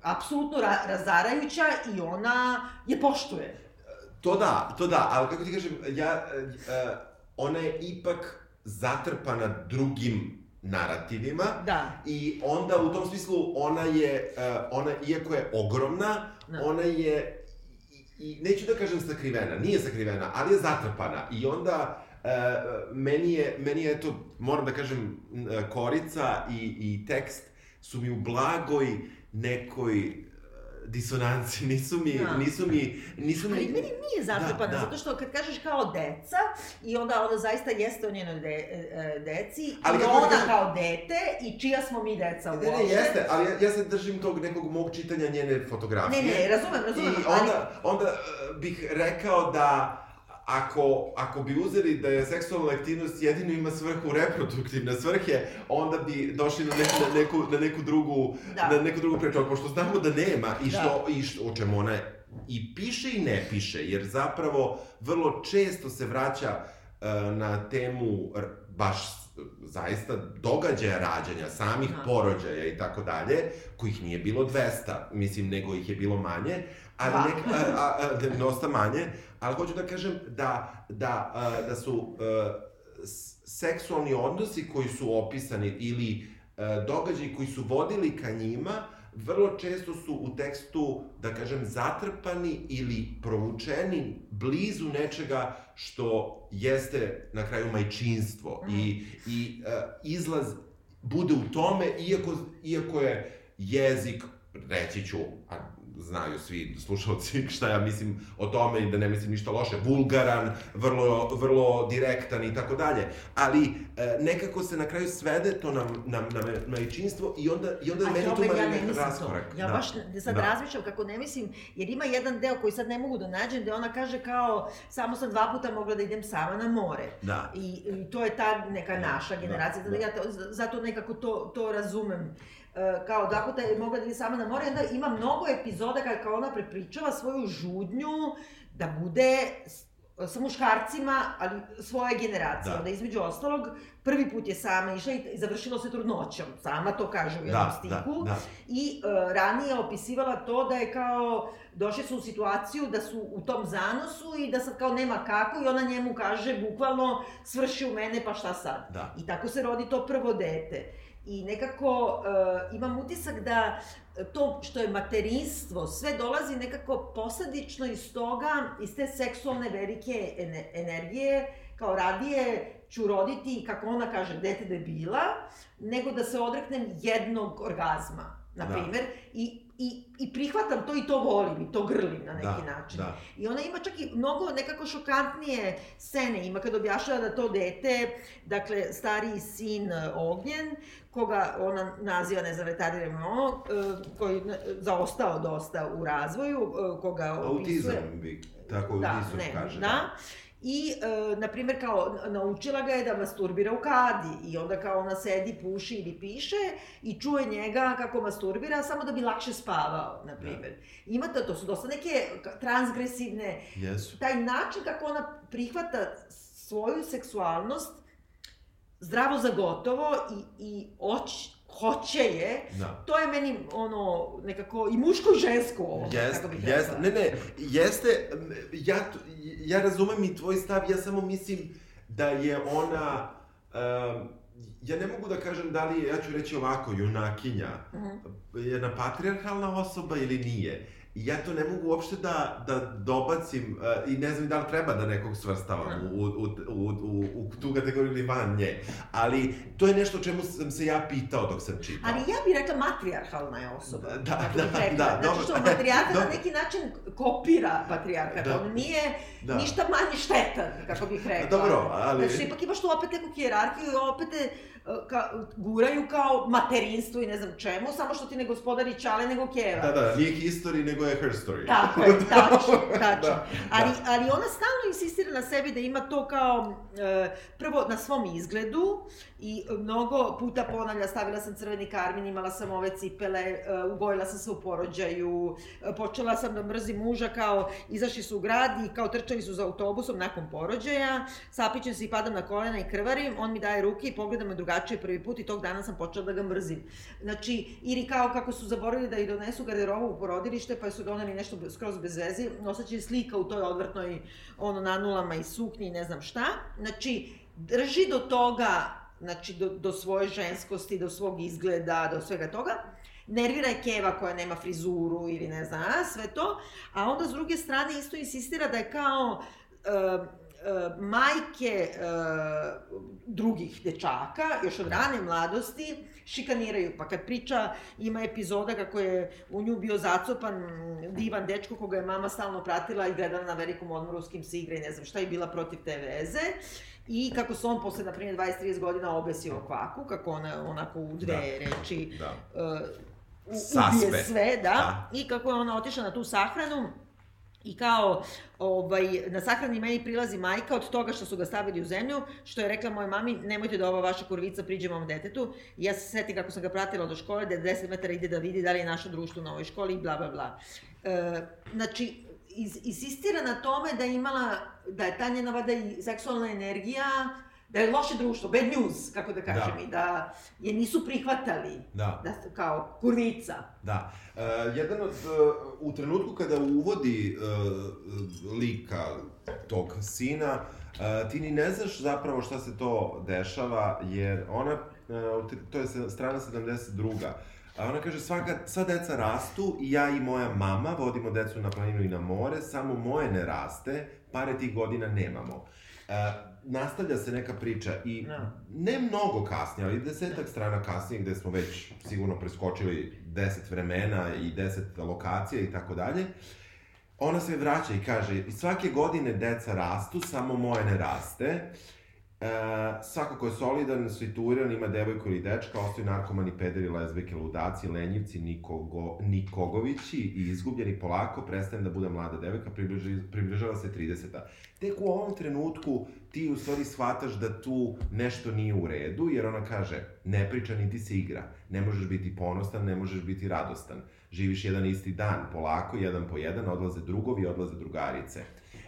apsolutno ra razarajuća i ona je poštuje. To da, to da, ali kako ti kažem, ja, e, ona je ipak zatrpana drugim narativima Da. i onda u tom smislu ona je, e, ona, iako je ogromna, Da. ona je, i, i, neću da kažem sakrivena, nije sakrivena, ali je zatrpana i onda e, meni je, meni je eto, moram da kažem, n- e, korica i, i tekst su mi u blagoj nekoj disonanci, nisu mi, Da. nisu mi, nisu mi... Ali meni nije zatrpana, Da, da. zato što kad kažeš kao deca, i onda ona zaista jeste o njenoj de, e, deci, Ali i ona kažem- kao dete, i čija smo mi deca Ne, uopšte. ne, jeste, ali ja, ja se držim tog nekog mog čitanja njene fotografije. Ne, ne, razumem, razumem, I ali- onda, onda e, bih rekao da ako, ako bi uzeli da je seksualna aktivnost jedino ima svrhu reproduktivne svrhe, onda bi došli na neku, na neku, na neku drugu, Da. na neku drugu priču, pošto znamo da nema i Da. što, i što, o čemu ona i piše i ne piše, jer zapravo vrlo često se vraća e, na temu baš zaista događaja rađanja, samih Aha. porođaja i tako dalje, kojih nije bilo 200, mislim, nego ih je bilo manje, ali Dva. nek, a, a, a, da, dosta manje, ali hoću da kažem da, da, a, da su a, seksualni odnosi koji su opisani ili a, događaji koji su vodili ka njima, vrlo često su u tekstu, da kažem, zatrpani ili provučeni blizu nečega što jeste na kraju majčinstvo Mhm. i, i uh, izlaz bude u tome, iako, iako je jezik, reći ću, a znaju svi slušalci šta ja mislim o tome i da ne mislim ništa loše, vulgaran, vrlo, vrlo direktan i tako dalje, ali e, nekako se na kraju svede to na, na, na majčinstvo i onda, i onda A meni tu ja ne raskorak. to. Ja da. baš sad Da. razmišljam kako ne mislim, jer ima jedan deo koji sad ne mogu da nađem, gde ona kaže kao, samo sam dva puta mogla da idem sama na more. Da. I, i to je ta neka naša Da, generacija, da. da, ja to, zato nekako to, to razumem. E, kao dva puta je mogla da ide sama na more, i onda ima mnogo epizoda kada kao ona prepričava svoju žudnju da bude sa muškarcima, ali svoje generacije. Da. Onda između ostalog, prvi put je sama išla i završilo se trudnoćom. Sama to kaže u jednom Da, da, stihu. da. I e, ranije je opisivala to da je kao, došli su u situaciju da su u tom zanosu i da sad kao nema kako i ona njemu kaže bukvalno svrši u mene pa šta sad. Da. I tako se rodi to prvo dete. I nekako e, imam utisak da to što je materinstvo, sve dolazi nekako posadično iz toga, iz te seksualne velike ene- energije, kao radije ću roditi, kako ona kaže, dete debila, nego da se odreknem jednog orgazma, na Da. primer, i, i, i prihvatam to i to volim, i to grlim na neki Da, način. da. I ona ima čak i mnogo nekako šokantnije scene, ima kad objašnjava da to dete, dakle, stariji sin e, Ognjen, koga ona naziva, ne znam, retardirano, koji je zaostao dosta u razvoju, e, koga opisuje... Autizam bi, tako Da, ne, kaže. da. I, e, na primjer, kao, naučila ga je da masturbira u kadi i onda kao ona sedi, puši ili piše i čuje njega kako masturbira samo da bi lakše spavao, na primjer. Ima to, to su dosta neke transgresivne, Jesu. taj način kako ona prihvata svoju seksualnost zdravo za gotovo i, i oć, hoće je, Da. to je meni ono nekako i muško i žensko ovo, Jest, kako bih jest, ne, ne, jeste, ja, ja razumem i tvoj stav, ja samo mislim da je ona, um, ja ne mogu da kažem da li je, ja ću reći ovako, junakinja, Mhm. jedna patrijarhalna osoba ili nije. I ja to ne mogu uopšte da, da dobacim uh, i ne znam da li treba da nekog svrstavam u, u, u, u, u tu kategoriju ili van nje. Ali to je nešto o čemu sam se ja pitao dok sam čitao. Ali ja bih rekla matrijarhalna je osoba. Da, da, bih rekla. da, Znači dobro. što matrijarhat na neki način kopira patrijarhat. Da. On nije Da. ništa manje štetan, kako bih rekla. Dobro, ali- Znači ipak imaš tu opet neku hijerarhiju i opet te, ka, guraju kao materinstvo i ne znam čemu, samo što ti ne gospodari Čale nego Keva. Da, da, nije history, nego je her story. Tako je, tačno, tačno. Da, ali, da. ali ona stalno insistira na sebi da ima to kao, e, prvo na svom izgledu i mnogo puta ponavlja, stavila sam crveni karmin, imala sam ove cipele, e, ugojila sam se u porođaju, e, počela sam da mrzim muža kao, izašli su u grad i kao trčali su za autobusom nakon porođaja, sapićem se i padam na kolena i krvarim, on mi daje ruke i pogleda me drugačije prvi put i tog dana sam počela da ga mrzim. Znači, ili kao kako su zaboravili da i donesu garderobu u porodilište, pa su doneli nešto skroz bez veze, nosaće slika u toj odvrtnoj, ono, nanulama i suknji i ne znam šta. Znači, drži do toga, znači, do, do svoje ženskosti, do svog izgleda, do svega toga. Nervira je Keva koja nema frizuru ili ne znam, a, sve to. A onda, s druge strane, isto insistira da je kao... Uh, uh, majke uh, drugih dečaka, još od rane mladosti, šikaniraju. Pa kad priča, ima epizoda kako je u nju bio zacopan divan dečko koga je mama stalno pratila i gledala na velikom odmoru s kim se igra i ne znam šta je bila protiv te veze. I kako se on posle, na primjer, 20-30 godina obesio o kvaku, kako ona onako u dve Da. reči Da. uh, Saspe. ubije sve, da. Da. I kako je ona otišla na tu sahranu, I kao, ovaj, na sahrani meni prilazi majka od toga što su ga stavili u zemlju, što je rekla mojoj mami, nemojte da ova vaša kurvica priđe mom detetu. I ja se setim kako sam ga pratila do škole, da je 10 metara ide da vidi da li je naše društvo na ovoj školi i bla, bla, bla. E, znači, iz, insistira na tome da je imala, da je ta njena vada i seksualna energija, da je loše društvo, bad news, kako da kažem, Da. i da je nisu prihvatali, Da. da, kao kurvica. Da. Uh, jedan od, uh, u trenutku kada uvodi uh, lika tog sina, uh, ti ni ne znaš zapravo šta se to dešava, jer ona, uh, to je strana 72. A ona kaže, svaka, sva deca rastu i ja i moja mama vodimo decu na planinu i na more, samo moje ne raste, pare tih godina nemamo. Uh, nastavlja se neka priča i Da. ne mnogo kasnije, ali desetak strana kasnije gde smo već sigurno preskočili deset vremena i deset lokacija i tako dalje, ona se vraća i kaže, "I svake godine deca rastu, samo moje ne raste. E, svako ko je solidan, situiran, ima devojku ili dečka, ostaju narkomani, pederi, lezbijke, ludaci, lenjivci, nikogo, nikogovići i izgubljeni polako, prestajem da bude mlada devojka, približi, približava se 30. Tek u ovom trenutku ti u stvari shvataš da tu nešto nije u redu, jer ona kaže, ne priča niti se igra, ne možeš biti ponosan, ne možeš biti radostan. Živiš jedan isti dan, polako, jedan po jedan, odlaze drugovi, odlaze drugarice.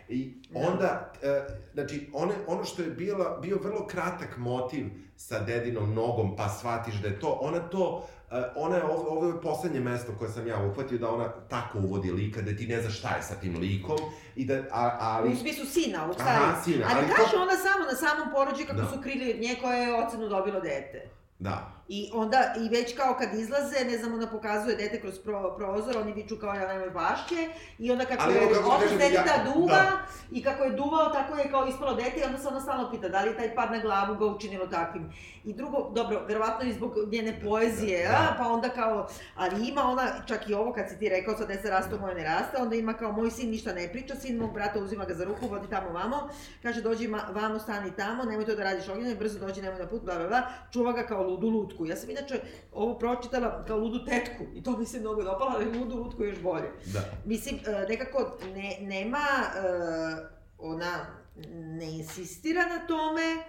I onda, e, znači, one, ono što je bila, bio vrlo kratak motiv sa dedinom nogom, pa shvatiš da je to, ona to, e, ona je, ovo, ovo je poslednje mesto koje sam ja uhvatio, da ona tako uvodi lika, da ti ne znaš šta je sa tim likom, i da, a, ali... U smislu sina, ovog Aha, starijeg. sina, Ali, ali kaže to- ona samo na samom porođaju kako Da. su krili od nje koja je ocenu dobilo dete. Da, I onda, i već kao kad izlaze, ne znam, ona pokazuje dete kroz pro, prozor, oni viču kao ja nemoj bašće, i onda kako Ali je otac deteta ja- duva, da. i kako je duvao, tako je kao ispalo dete, i onda se ona stalno pita da li taj pad na glavu ga učinilo takvim. I drugo, dobro, verovatno i zbog njene poezije, Da. a, pa onda kao, ali ima ona, čak i ovo kad si ti rekao, sad deca rastu, moje ne raste, onda ima kao, moj sin ništa ne priča, sin mog brata uzima ga za ruku, vodi tamo vamo, kaže dođi ma, vamo, stani tamo, nemoj to da radiš ognjene, brzo dođi, nemoj na put, bla, bla, bla, čuva ga kao ludu lutku. Ja sam inače ovo pročitala kao ludu tetku i to mi se mnogo dopalo, ali ludu lutku još bolje. da. Mislim, e, nekako ne, nema, e, ona ne insistira na tome,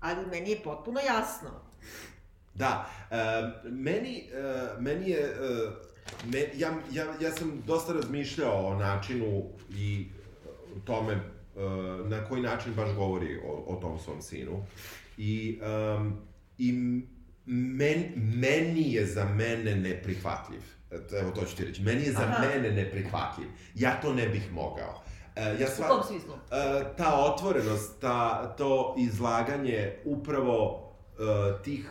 ali meni je potpuno jasno. Da, e, meni, e, meni je, e, me, ja, ja, ja sam dosta razmišljao o načinu i tome e, na koji način baš govori o, o tom svom sinu. I, um, i men, meni je za mene neprihvatljiv. Evo to ću ti reći. Meni je za Aha. mene neprihvatljiv. Ja to ne bih mogao. E, ja U sva, kom smislu? E, ta otvorenost, ta, to izlaganje upravo e, tih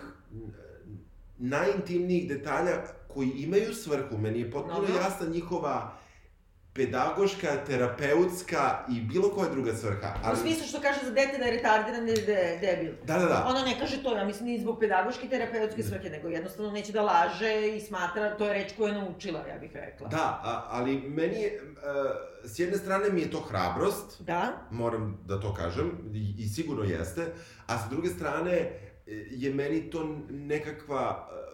najintimnijih detalja koji imaju svrhu, meni je potpuno jasna njihova pedagoška, terapeutska i bilo koja druga svrha. U smislu što kaže za dete da je retardiran ili da je debil. Da, da, da. Ona ne kaže to, ja mislim, ni zbog pedagoške i terapeutske svrhe, nego jednostavno neće da laže i smatra, to je reč koju je naučila, ja bih rekla. Da, a, ali meni je, e, s jedne strane mi je to hrabrost, Da? moram da to kažem, i, i sigurno jeste, a sa druge strane, je meni to nekakva e,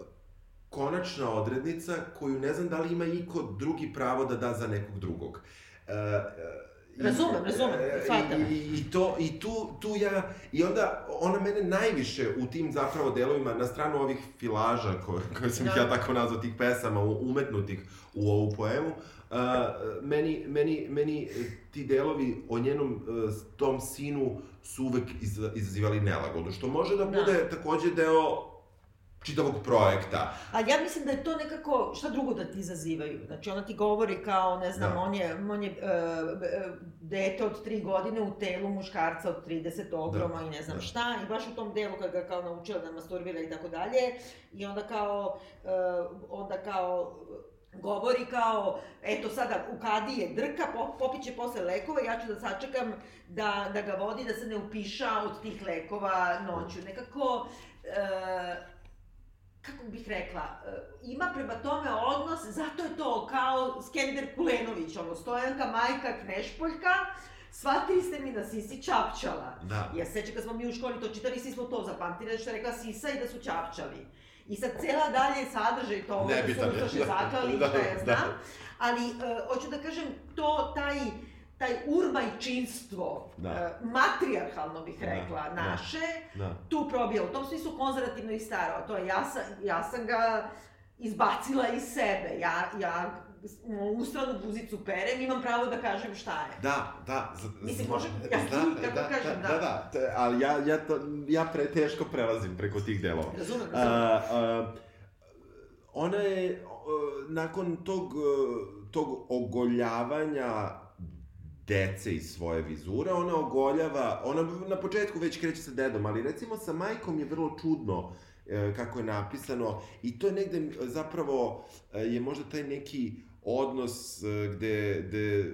konačna odrednica koju ne znam da li ima iko drugi pravo da da za nekog drugog. E, e, Razumem, razumem, e, shvatam. I, i, i, to, I tu, tu ja, i onda ona mene najviše u tim zapravo delovima, na stranu ovih filaža koje, koje sam Da. ja tako nazvao, tih pesama umetnutih u ovu poemu, uh, meni, meni, meni ti delovi o njenom uh, tom sinu su uvek iz, izazivali nelagodu, što može da Da. bude takođe deo čitavog projekta. Ali ja mislim da je to nekako, šta drugo da ti izazivaju? Znači, ona ti govori kao, ne znam, Da. on je, on je uh, dete od tri godine u telu muškarca od 30 ogroma i ne znam da. šta, i baš u tom delu kad ga kao naučila da masturbira i tako dalje, i onda kao, uh, onda kao, govori kao, eto sada u kadi je drka, po, popiće posle lekova, ja ću da sačekam da, da ga vodi, da se ne upiša od tih lekova noću. Nekako, e, kako bih rekla, e, ima prema tome odnos, zato je to kao Skender Kulenović, ono, stojanka, majka, knešpoljka, sva tri ste mi na sisi čapčala. Da. Ja se sećam kad smo mi u školi to čitali, svi smo to zapamtili, što je rekla sisa i da su čapčali. I sad cela dalje sadržaj toga, da su ustaše da. zaklali, Da, da, ja da. znam, ali e, hoću da kažem, to, taj, taj urmajčinstvo, Da. e, matrijarhalno bih Da, rekla, da. naše, Da. tu probija, u tom smislu konzervativno i staro, to je, ja sam, ja sam ga izbacila iz sebe, ja, ja ustranu guzicu perem, imam pravo da kažem šta je. Da, da. Z, Mislim, može- ja ti, kako kažem, da. da. Da, da, ali ja, ja, to, ja pre teško prelazim preko tih delova. Razumem, razumem. a, ona je, a, nakon tog, a, tog ogoljavanja dece iz svoje vizure, ona ogoljava, ona na početku već kreće sa dedom, ali recimo sa majkom je vrlo čudno e, kako je napisano i to je negde zapravo e, je možda taj neki odnos e, gde, gde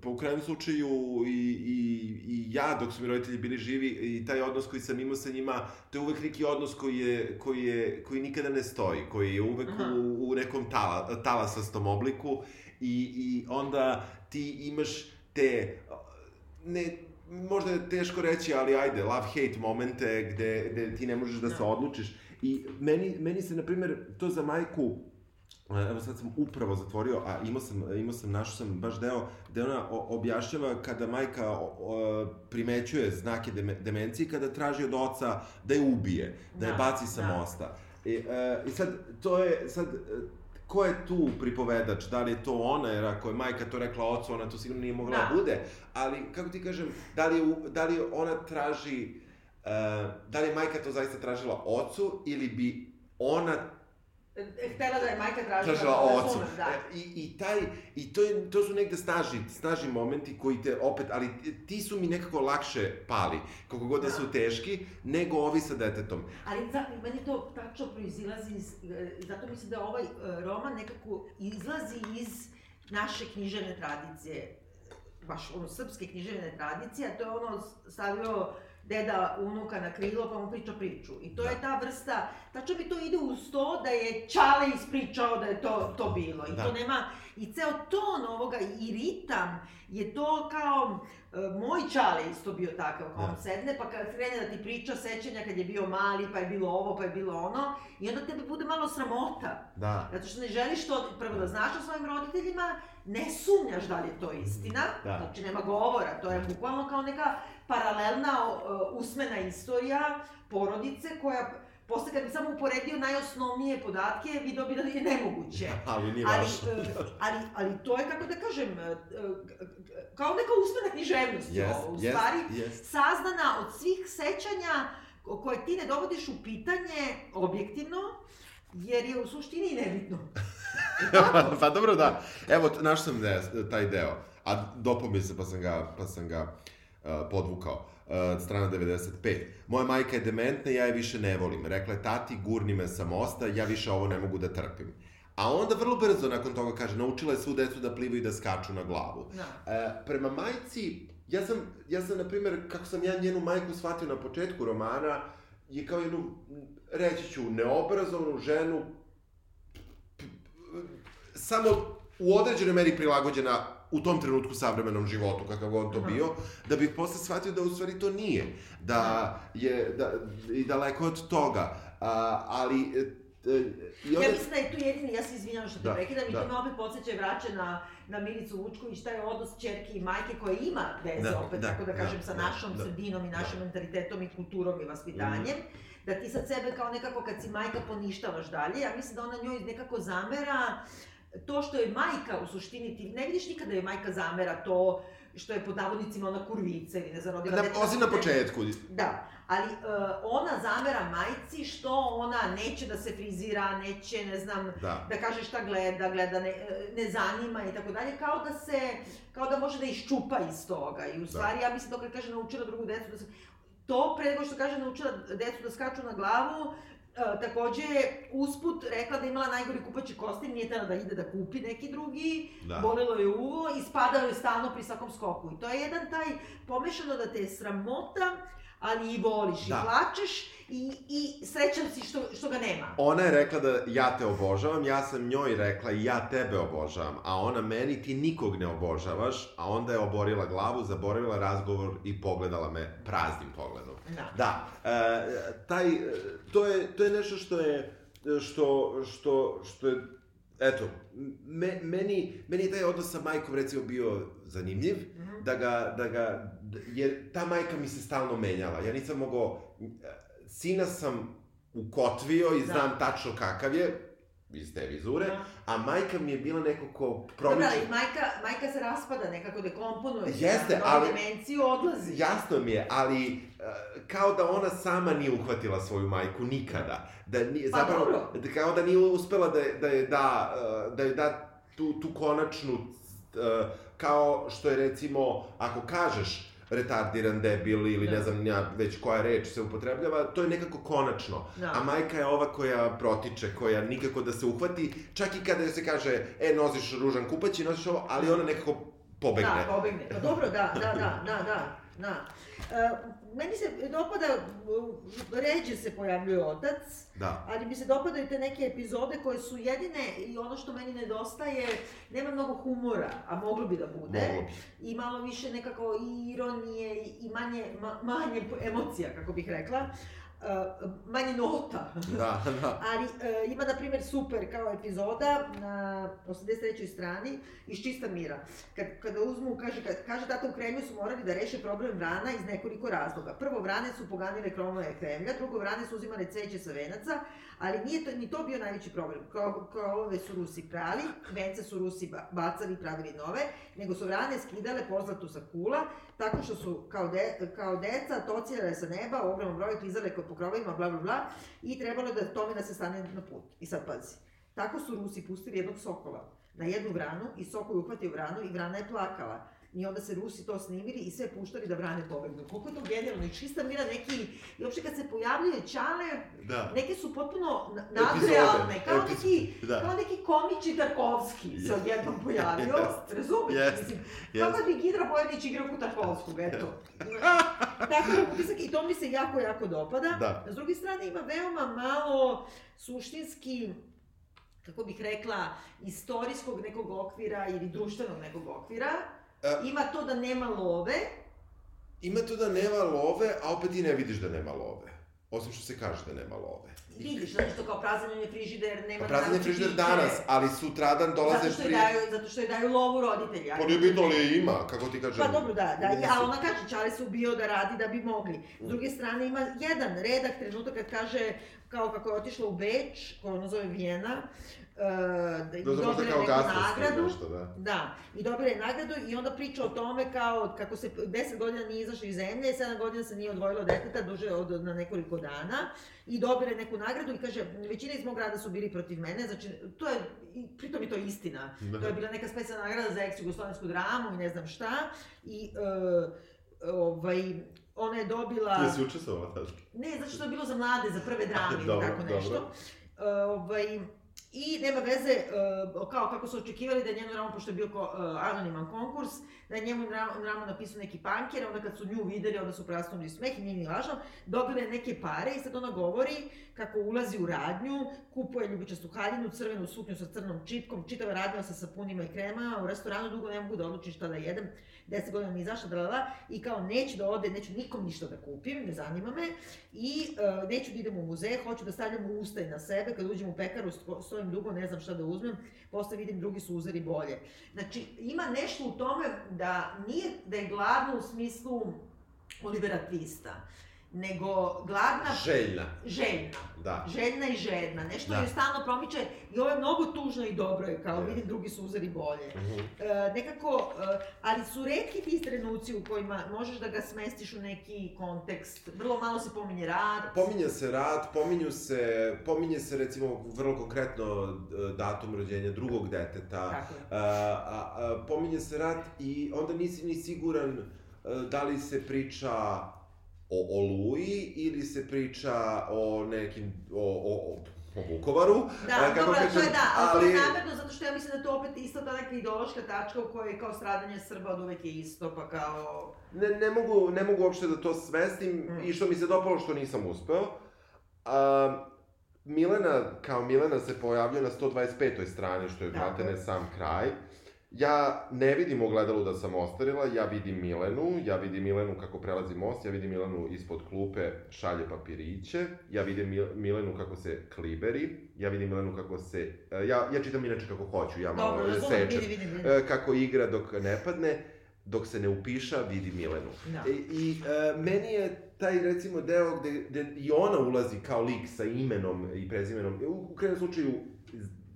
pa u krajnjem slučaju i, i, i ja dok su mi roditelji bili živi i taj odnos koji sam imao sa njima, to je uvek neki odnos koji je, koji je, koji nikada ne stoji, koji je uvek Aha. u, u nekom tala, talasastom obliku i, i onda ti imaš te ne, možda je teško reći, ali ajde, love-hate momente gde, gde ti ne možeš da se Da. odlučiš. I meni, meni se, na primjer, to za majku, evo sad sam upravo zatvorio, a imao sam, imao sam, našao sam baš deo gde ona objašnjava kada majka o, o, primećuje znake deme, demencije, kada traži od oca da je ubije, da, je Da, baci sa da. mosta. I, e, I sad, to je, sad, e, ko je tu pripovedač? Da li je to ona, jer ako je majka to rekla ocu, ona to sigurno nije mogla da, Da. bude. Ali, kako ti kažem, da li, je, da li ona traži, uh, da li je majka to zaista tražila ocu, ili bi ona Htela da je majka tražila, tražila ocu. razumem, da. E, I, i, taj, i to, je, to su negde snažni, snažni momenti koji te opet, ali ti- su mi nekako lakše pali, koliko god da Da. su teški, nego ovi sa detetom. Ali za, meni to tačno proizilazi iz, e, zato mislim da ovaj e, roman nekako izlazi iz naše književne tradicije, baš ono srpske književne tradicije, a to je ono stavio deda unuka na krilo pa mu priča priču. I to Da. je ta vrsta, tačno mi to ide uz to da je Čale ispričao da je to, to bilo. I Da. to nema, i ceo ton ovoga i ritam je to kao, e, moj Čale isto bio takav, kao Da. on sedne pa kad krene da ti priča sećanja kad je bio mali, pa je bilo ovo, pa je bilo ono, i onda tebe bude malo sramota. Da. Zato što ne želiš to, prvo da znaš o svojim roditeljima, ne sumnjaš da li je to istina, Da. znači nema govora, to je bukvalno kao neka paralelna usmena istorija porodice koja posle kad bi samo uporedio najosnovnije podatke, video bi da je nemoguće. Ali nije Ali, važno. e, ali, ali to je, kako da kažem, e, e, kao neka usmena književnost. Yes, ovo, u yes, stvari, yes. saznana od svih sećanja ko- koje ti ne dovodiš u pitanje objektivno, jer je u suštini nebitno. Pa dobro da. Evo, našao sam de, taj deo. A dopao mi se pa sam ga, pa sam ga podvukao. Uh, strana 95. Moja majka je dementna ja je više ne volim. Rekla je, tati, gurni me sa mosta, ja više ovo ne mogu da trpim. A onda vrlo brzo nakon toga kaže, naučila je svu decu da plivaju i da skaču na glavu. Da. E, prema majci, ja sam, ja sam, na primjer, kako sam ja njenu majku shvatio na početku romana, je kao jednu, reći ću, neobrazovanu ženu, samo u određenoj meri prilagođena u tom trenutku savremenom životu, kakav god to bio, da bih posle shvatio da u stvari to nije. Da je, da, i daleko od toga. A, ali, e, e, i onda... Ja mislim da je tu jedini, ja se izvinjam što te Da, prekidam, i da. to me opet podsjeća i vraća na, na Milicu Vučković, taj odnos čerke i majke koja ima veze, Da, opet, da, tako da da, kažem, sa da, našom da, sredinom i našim da. mentalitetom i kulturom i vaspitanjem. Da ti sad sebe kao nekako kad si majka poništavaš dalje, ja mislim da ona njoj nekako zamera to što je majka u suštini, ti ne vidiš nikada da je majka zamera to što je pod navodnicima ona kurvica ili ne znam, rodila dete. osim na početku. Da, ali uh, ona zamera majci što ona neće da se frizira, neće, ne znam, Da. da kaže šta gleda, gleda, ne, ne zanima i tako dalje, kao da se, kao da može da iščupa iz toga. I u stvari, ja mislim kad kaže naučila drugu decu da se, to pre nego što kaže naučila decu da skaču na glavu, E, takođe je usput rekla da imala najgori kupaći kostim, nije tela da ide da kupi neki drugi, Da. bolelo je uvo i spadao je stalno pri svakom skoku. I to je jedan taj pomešano da te je sramota, ali i voliš Da. i plačeš i, i srećan si što, što ga nema. Ona je rekla da ja te obožavam, ja sam njoj rekla i ja tebe obožavam, a ona meni ti nikog ne obožavaš, a onda je oborila glavu, zaboravila razgovor i pogledala me praznim pogledom. Da. Da, e, taj, to je, to je nešto što je, što, što, što je, eto, me, meni, meni je taj odnos sa majkom recimo bio zanimljiv, Mhm. da ga, da ga, jer ta majka mi se stalno menjala, ja nisam mogao, sina sam ukotvio i Da. znam tačno kakav je, iz te vizure, Da. a majka mi je bila neko ko Dobra, promiče... ali majka, majka se raspada, nekako dekomponuje. Jeste, na ali- demenciju odlazi. Jasno mi je, ali e, kao da ona sama nije uhvatila svoju majku nikada. Da nije, Pa zapravo, dobro. da, kao da nije uspela da, da je da, e, da je da tu, tu konačnu, e, kao što je recimo, ako kažeš retardiran debil ili Da. ne znam ja već koja reč se upotrebljava, to je nekako konačno. Da. A majka je ova koja protiče, koja nikako da se uhvati, čak i kada se kaže, e, nosiš ružan kupać i nosiš ovo, ali ona nekako pobegne. Da, pobegne. Pa dobro, da, da, da, da, da. da. E, meni se dopada, ređe se pojavljuje otac, Da. ali mi se dopadaju te neke epizode koje su jedine i ono što meni nedostaje, nema mnogo humora, a moglo bi da bude. Moglo bi. I malo više nekako i ironije i, manje, ma, manje emocija, kako bih rekla. E, manje nota. Da, da. Ali e, ima, na primjer, super kao epizoda na 83. strani iz Čista mira. Kad, kada uzmu, kaže, kad, kaže tata u Kremlju su morali da reše problem vrana iz nekoliko razloga. Prvo, vrane su poganile kronove Kremlja, drugo, vrane su uzimale cveće sa venaca, ali nije to, ni to bio najveći problem. Kro, krovove su Rusi prali, vence su Rusi ba, bacali i pravili nove, nego su vrane skidale pozlatu sa kula, tako što su kao, de, kao deca tocirale sa neba, u ogromnom broju klizale po krovovima, bla bla bla, i trebalo da tome da se stane na put. I sad pazi, tako su Rusi pustili jednog sokola na jednu vranu i sokol je uhvatio vranu i vrana je plakala. I onda se Rusi to snimili i sve puštali da vrane pobegnu. Koliko je to genijalno i čista mira neki, i uopšte kad se pojavljuje Čale, Da. neke su potpuno nadrealne, kao epizode, neki, da. kao neki komiči Tarkovski se odjednom pojavio, Jest. razumiješ? Jest. Mislim, Jest. kako bi Gidra Bojanić igrao kod Tarkovskog, eto. Tako da utisak, i to mi se jako, jako dopada. Da. S druge strane ima veoma malo suštinski, kako bih rekla, istorijskog nekog okvira ili društvenog nekog okvira. E. Ima to da nema love, Ima to da nema love, a opet i ne vidiš da nema love. Osim što se kaže da nema love. Vidiš, zato što kao prazan je frižider, nema Pa prazan je naruči frižider danas, ali sutradan dolaze Zato što, je prije... daju, zato što je daju lovu roditelji. Pa nije bitno li ima, kako ti kažem. Pa dobro, da, da, Mislim, a ona kaže, Čale se ubio da radi da bi mogli. S druge strane ima jedan redak trenutak kad kaže, kao kako je otišla u Beč, koja ono zove Vijena, uh, da, Da, dobila kao neku nagradu. nešto, da. Da, i dobila je nagradu i onda priča o tome kao kako se 10 godina nije izašla iz zemlje, 7 godina se nije odvojila od deteta duže od na nekoliko dana i dobila je neku nagradu i kaže većina iz mog grada su bili protiv mene, znači to je, pritom je to istina. Da. To je bila neka specijalna nagrada za ex-jugoslovensku dramu i ne znam šta i e, ovaj, ona je dobila... Jesi učestvovala tada? Ne, zato što je bilo za mlade, za prve drame ili Dobro, tako dobro. nešto. E, ovaj, I nema veze, uh, kao kako su očekivali da je njenu ramu, pošto je bio uh, anoniman konkurs, da je njemu ramu, ramu napisao neki panker, onda kad su nju videli, onda su prasnuli smeh i nije ni lažno, dobila je neke pare i sad ona govori kako ulazi u radnju, kupuje ljubičastu haljinu, crvenu suknju sa crnom čipkom, čitava radnja sa sapunima i kremama, u restoranu dugo ne mogu da odlučim šta da jedem, 10 godina mi izašla, da i kao neću da ode, neću nikom ništa da kupim, ne zanima me, i uh, neću da idem u muzej, hoću da stavljam ustaj na sebe, kad uđem u pekaru, stojim dugo, ne znam šta da uzmem, posle vidim drugi su uzeli bolje. Znači, ima nešto u tome da nije, da je gladno u smislu Olivera Twista, nego gladna... Željna. Željna. Da. Željna i žedna. Nešto da. je stalno promiče i ovo je mnogo tužno i dobro je, kao vidim drugi su uzeli bolje. Uh -huh. e, nekako, e, ali su redki ti trenuci u kojima možeš da ga smestiš u neki kontekst. Vrlo malo se pominje rad. Pominje se rad, pominju se, pominje se recimo vrlo konkretno e, datum rođenja drugog deteta. Tako je. A, a, a, pominje se rad i onda nisi ni siguran e, da li se priča o Oluji ili se priča o nekim, o, o, o o Vukovaru. Da, kako dobro, to je da, ali, ali to je namerno, zato što ja mislim da to opet isto ta neka ideološka tačka u kojoj kao stradanje Srba od uvek je isto, pa kao... Ne, ne, mogu, ne mogu uopšte da to svestim mm. i što mi se dopalo što nisam uspeo. A, Milena, kao Milena se pojavlja na 125. strani, što je, brate, ne sam kraj. Ja ne vidim u gledalu da sam ostarila, ja vidim Milenu, ja vidim Milenu kako prelazi most, ja vidim Milenu ispod klupe šalje papiriće, ja vidim Milenu kako se kliberi, ja vidim Milenu kako se... E, ja, ja čitam inače kako hoću, ja malo Dobro, sečem. Vidi, vidi, vidi. Kako igra dok ne padne, dok se ne upiša, vidi Milenu. Da. I, e, i uh, meni je taj recimo deo gde, gde i ona ulazi kao lik sa imenom i prezimenom, u, u krenom slučaju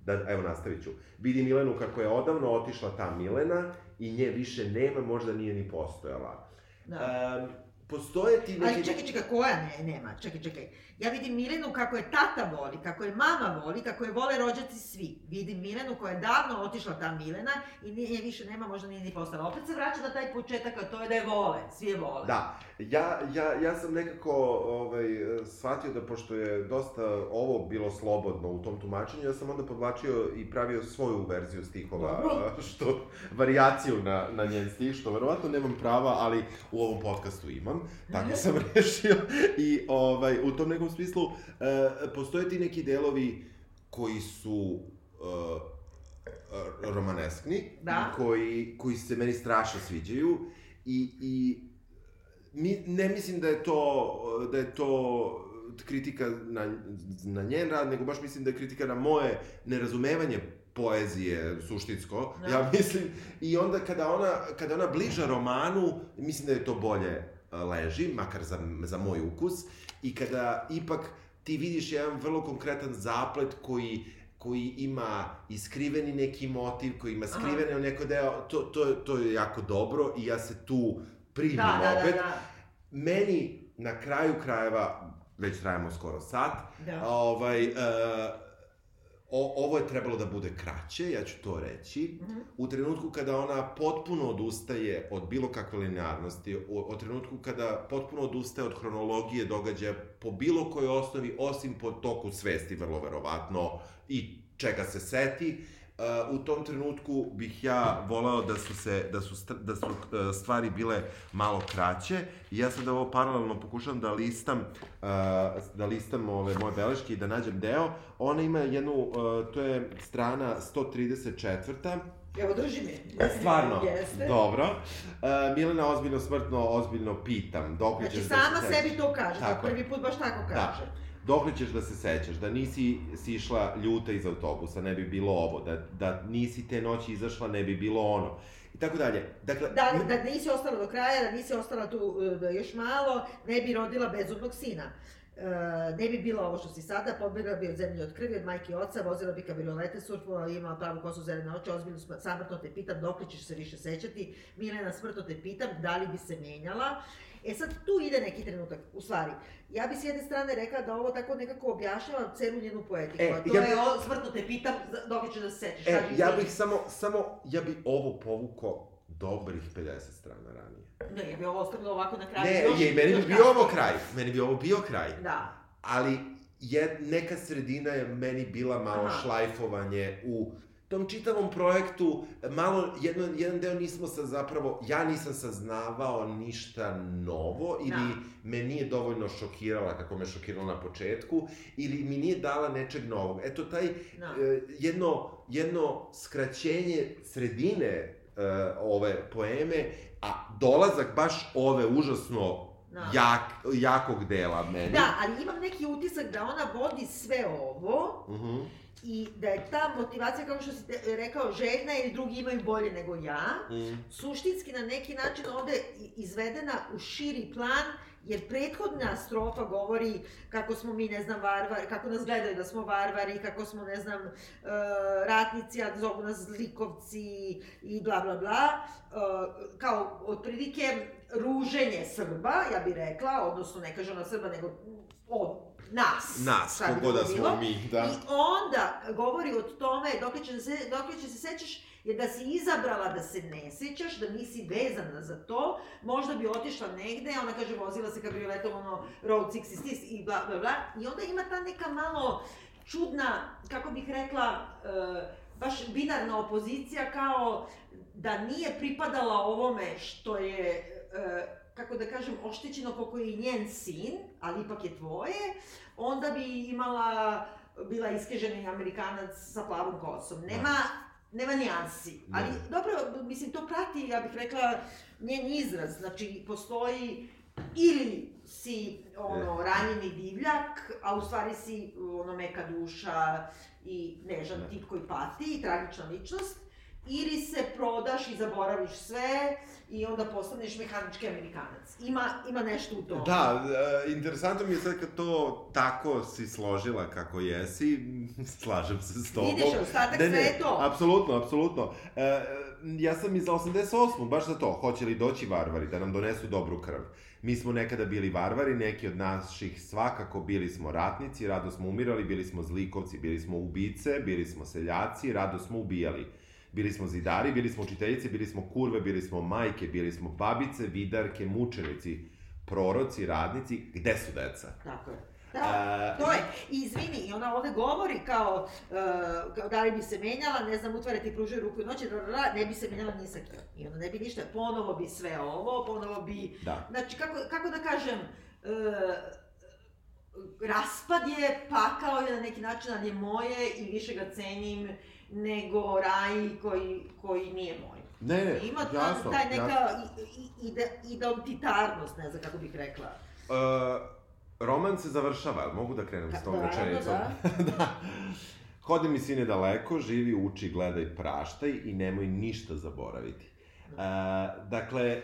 da, evo nastavit ću, vidi Milenu kako je odavno otišla ta Milena i nje više nema, možda nije ni postojala. Da. Um, postoje ti neki... Ali čekaj, čekaj, koja ne, nema, čekaj, čekaj. Ja vidim Milenu kako je tata voli, kako je mama voli, kako je vole rođaci svi. Vidim Milenu koja je davno otišla ta Milena i nije više nema, možda nije ni postala. Opet se vraća na taj početak, a to je da je vole, svi je vole. Da, ja, ja, ja sam nekako ovaj, shvatio da pošto je dosta ovo bilo slobodno u tom tumačenju, ja sam onda podvlačio i pravio svoju verziju stihova, Dobro. što, varijaciju na, na njen stih, što verovatno nemam prava, ali u ovom podcastu imam, tako sam rešio. I ovaj, u tom nekom smislu, e, postoje ti neki delovi koji su e, romaneskni, da. koji, koji se meni strašno sviđaju i, i mi, ne mislim da je to, da je to kritika na, na njen rad, nego baš mislim da je kritika na moje nerazumevanje poezije suštinsko, da. ja mislim, i onda kada ona, kada ona bliža romanu, mislim da je to bolje leži, makar za, za moj ukus, i kada ipak ti vidiš jedan vrlo konkretan zaplet koji koji ima iskriveni neki motiv, koji ima skrivene Aha. neko deo, to, to, to je jako dobro i ja se tu primim da opet. Da, da, da. Meni, na kraju krajeva, već trajamo skoro sat, da. ovaj, uh, o, ovo je trebalo da bude kraće, ja ću to reći, mm -hmm. u trenutku kada ona potpuno odustaje od bilo kakve linearnosti, u, u trenutku kada potpuno odustaje od hronologije događaja po bilo kojoj osnovi, osim po toku svesti, vrlo verovatno, i čega se seti, Uh, u tom trenutku bih ja voleo da su se da su da su uh, stvari bile malo kraće i ja sad ovo paralelno pokušavam da listam uh, da listam ove moje beleške i da nađem deo. Ona ima jednu uh, to je strana 134. Evo, drži mi. Stvarno? Jeste. Dobro. Uh, Milena ozbiljno smrtno, ozbiljno pitam. Dok znači, ćeš sama da se sebi to kaže. Tako prvi put baš tako da. kaže. Da dokle ćeš da se sećaš, da nisi sišla ljuta iz autobusa, ne bi bilo ovo, da, da nisi te noći izašla, ne bi bilo ono. I tako dalje. Dakle, da, da nisi ostala do kraja, da nisi ostala tu da još malo, ne bi rodila bezumnog sina. Uh, ne bi bilo ovo što si sada, pobegla bi od zemlje od krvi, od majke i oca, vozila bi kabriolete, surfovala, imala pravu kosu zelene oči, ozbiljno samrtno te pitam, dok ćeš se više sećati, Milena smrtno te pitam, da li bi se menjala. E sad, tu ide neki trenutak, u stvari. Ja bi s jedne strane rekla da ovo tako nekako objašnjava celu njenu poetiku. E, to ja je, o, smrtno te pitam, dok ću da se sećaš. E, ja bih samo, samo, ja bih ovo povuko dobrih 50 strana ranije. Ne, ja bi ovo ostavila ovako na kraju. Ne, još, je, meni bi bio ovo kraj. Meni bi ovo bio kraj. Da. Ali jed, neka sredina je meni bila malo Aha. šlajfovanje u tom čitavom projektu, malo, jedno, jedan deo nismo sa zapravo, ja nisam saznavao ništa novo, ili Da. me nije dovoljno šokirala kako me šokirala na početku, ili mi nije dala nečeg novog. Eto, taj Da. e, jedno, jedno skraćenje sredine e, ove poeme, a dolazak baš ove užasno Da. jak, jakog dela meni. Da, ali imam neki utisak da ona vodi sve ovo Mhm. I da je ta motivacija, kao što si rekao, željna ili drugi imaju bolje nego ja, Mm. suštinski na neki način ovde izvedena u širi plan, jer prethodna strofa govori kako smo mi, ne znam, varvari, kako nas gledaju da smo varvari, kako smo, ne znam, e, ratnici, a zovu nas zlikovci i bla, bla, bla. E, kao, otprilike, ruženje Srba, ja bih rekla, odnosno ne kaže ona Srba, nego od nas. Nas, kogoda bilo. smo mi, da. I onda govori o tome, dok će se, dok će se sećaš, je da si izabrala da se ne sećaš, da nisi vezana za to, možda bi otišla negde, ona kaže vozila se kabrioletom, ono, Road 66 i bla, bla, bla, i onda ima ta neka malo čudna, kako bih rekla, e, baš binarna opozicija, kao da nije pripadala ovome što je, e, kako da kažem, oštećeno koliko je i njen sin, ali ipak je tvoje, onda bi imala, bila iskeženi Amerikanac sa plavom kosom. Nema, nema nijansi. Ali Ne. dobro, mislim, to prati, ja bih rekla, njen izraz. Znači, postoji ili si ono, ranjeni divljak, a u stvari si ono, meka duša i nežan Ne. tip koji pati i tragična ličnost, ili se prodaš i zaboraviš sve i onda postaneš mehanički Amerikanac. Ima, ima nešto u tome. Da, e, interesantno mi je sad kad to tako si složila kako jesi, slažem se s tobom. Vidiš, ostatak sve je to. Apsolutno, apsolutno. E, ja sam iz 88. baš za to, hoće li doći varvari da nam donesu dobru krv. Mi smo nekada bili varvari, neki od naših svakako bili smo ratnici, rado smo umirali, bili smo zlikovci, bili smo ubice, bili smo seljaci, rado smo ubijali. Bili smo zidari, bili smo učiteljice, bili smo kurve, bili smo majke, bili smo babice, vidarke, mučenici, proroci, radnici. Gde su deca? Tako je. Da, A, to je. I izvini, i ona ovde govori kao, uh, kao da li bi se menjala, ne znam, utvare ti pružaju ruku i noći, da, da, da, ne bi se menjala ni sa kim. I onda ne bi ništa, ponovo bi sve ovo, ponovo bi, Da. znači, kako, kako da kažem, uh, raspad je, pakao je na neki način, ali je moje i više ga cenim nego raj koji, koji nije moj. Ne, ne, Ima ta, jasno, taj neka jasno. ide, identitarnost, ne znam kako bih rekla. Uh, roman se završava, jel mogu da krenem s tom Naravno, rečenicom? da. da. Hodi mi sine daleko, živi, uči, gledaj, praštaj i nemoj ništa zaboraviti. Uh, dakle,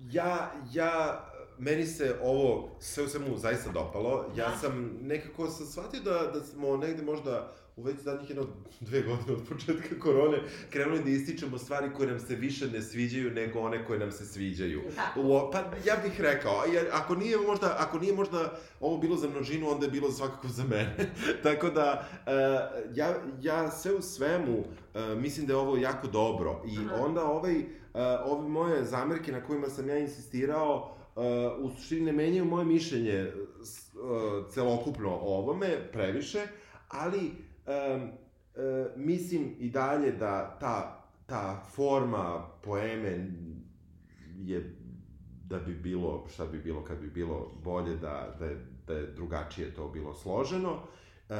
ja, ja, meni se ovo sve u svemu zaista dopalo. Ja Da. sam nekako sam shvatio da, da smo negde možda u već zadnjih jedno dve godine od početka korone krenuli da ističemo stvari koje nam se više ne sviđaju nego one koje nam se sviđaju. U, pa ja bih rekao, jer ako nije možda, ako nije možda ovo bilo za množinu, onda je bilo svakako za mene. Tako da, e, ja, ja sve u svemu e, mislim da je ovo jako dobro. I Aha. onda ovaj, e, ove moje zamerke na kojima sam ja insistirao, u suštini ne menjaju moje mišljenje celokupno o ovome, previše, ali e, e, mislim i dalje da ta, ta forma poeme je da bi bilo, šta bi bilo kad bi bilo bolje da, da, je, da je drugačije to bilo složeno. E,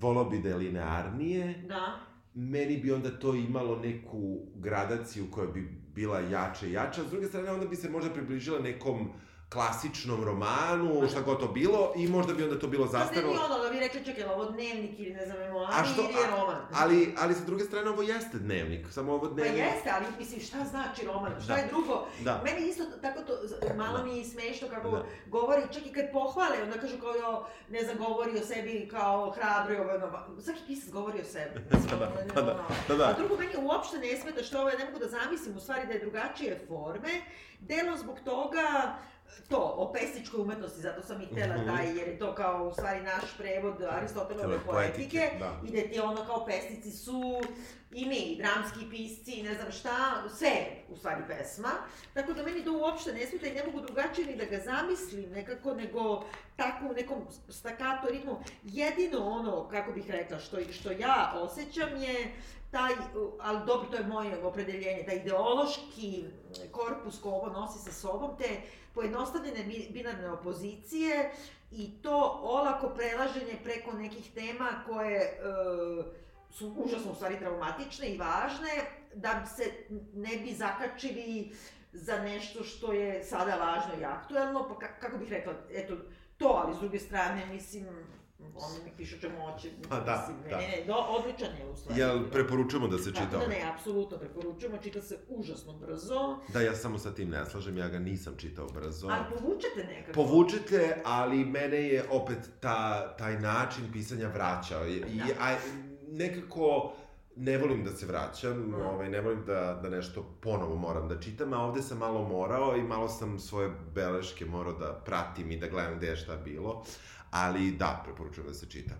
volao bi da je linearnije, Da. meni bi onda to imalo neku gradaciju koja bi bila jača i jača, s druge strane onda bi se možda približila nekom klasičnom romanu, šta god to bilo, i možda bi onda to bilo Pa ne bi ono da bi rekli, čekaj, ovo dnevnik ili ne znam, memoari A što- ili je roman. Ali, ali sa druge strane ovo jeste dnevnik, samo ovo Pa dnevnik... jeste, ali mislim, šta znači roman? Šta Da. je drugo? Da. Meni isto tako to, malo Da. mi je smešno kako Da. govori, čak i kad pohvale, onda kažu kao, jo, ne znam, govori o sebi kao hrabro, ovo, ono, svaki pisac govori o sebi. Mislim, Da, ono, ne, da, da, ono. da, da. A drugo, meni uopšte ne smeta što ovo, ja ne mogu da zamislim u stvari da je drugačije forme, delo zbog toga to, o pesničkoj umetnosti, zato sam i htela Mhm. taj, jer je to kao u stvari naš prevod Aristotelove poetike, da. i da ti ono kao pesnici su i mi, i dramski pisci, ne znam šta, sve u stvari pesma. Tako da meni to uopšte ne smeta i ne mogu drugačije ni da ga zamislim nekako, nego tako u nekom stakato ritmu. Jedino ono, kako bih rekla, što, što ja osjećam je taj, ali dobro, to je moje opredeljenje, taj ideološki korpus ko ovo nosi sa sobom, te pojednostavljene bi- binarne opozicije i to olako prelaženje preko nekih tema koje e, su užasno u stvari traumatične i važne, da se ne bi zakačili za nešto što je sada važno i aktuelno, pa ka- kako bih rekla, eto, to, ali s druge strane, mislim, oni nek pišu čemu hoće, Pa da, mislim, da. ne, ne, do, odličan je u stvari. Jel preporučujemo da se čita Tako da ovaj? ne, apsolutno preporučujemo, čita se užasno brzo, Da, ja samo sa tim ne slažem, ja ga nisam čitao brzo. ali povučete nekako. Povučete, ali mene je opet ta, taj način pisanja vraćao. I, i, Da. a, nekako ne volim da se vraćam, Mm. ovaj, ne volim da, da nešto ponovo moram da čitam, a ovde sam malo morao i malo sam svoje beleške morao da pratim i da gledam gde je šta bilo. Ali da, preporučujem da se čita.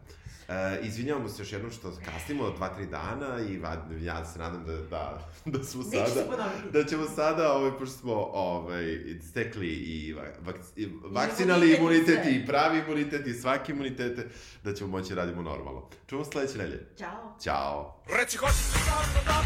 E, izvinjavamo se još jednom što kasnimo dva, tri dana i va- ja se nadam da, da, da smo sada... Da ćemo sada, ovaj, pošto smo ovaj, stekli i, va- vak, i vakcinalni imunitet i pravi imunitet i svaki imunitet, da ćemo moći da radimo normalno. Čujemo sledeće nelje. Ćao. Ćao! Reci hoćeš li sam da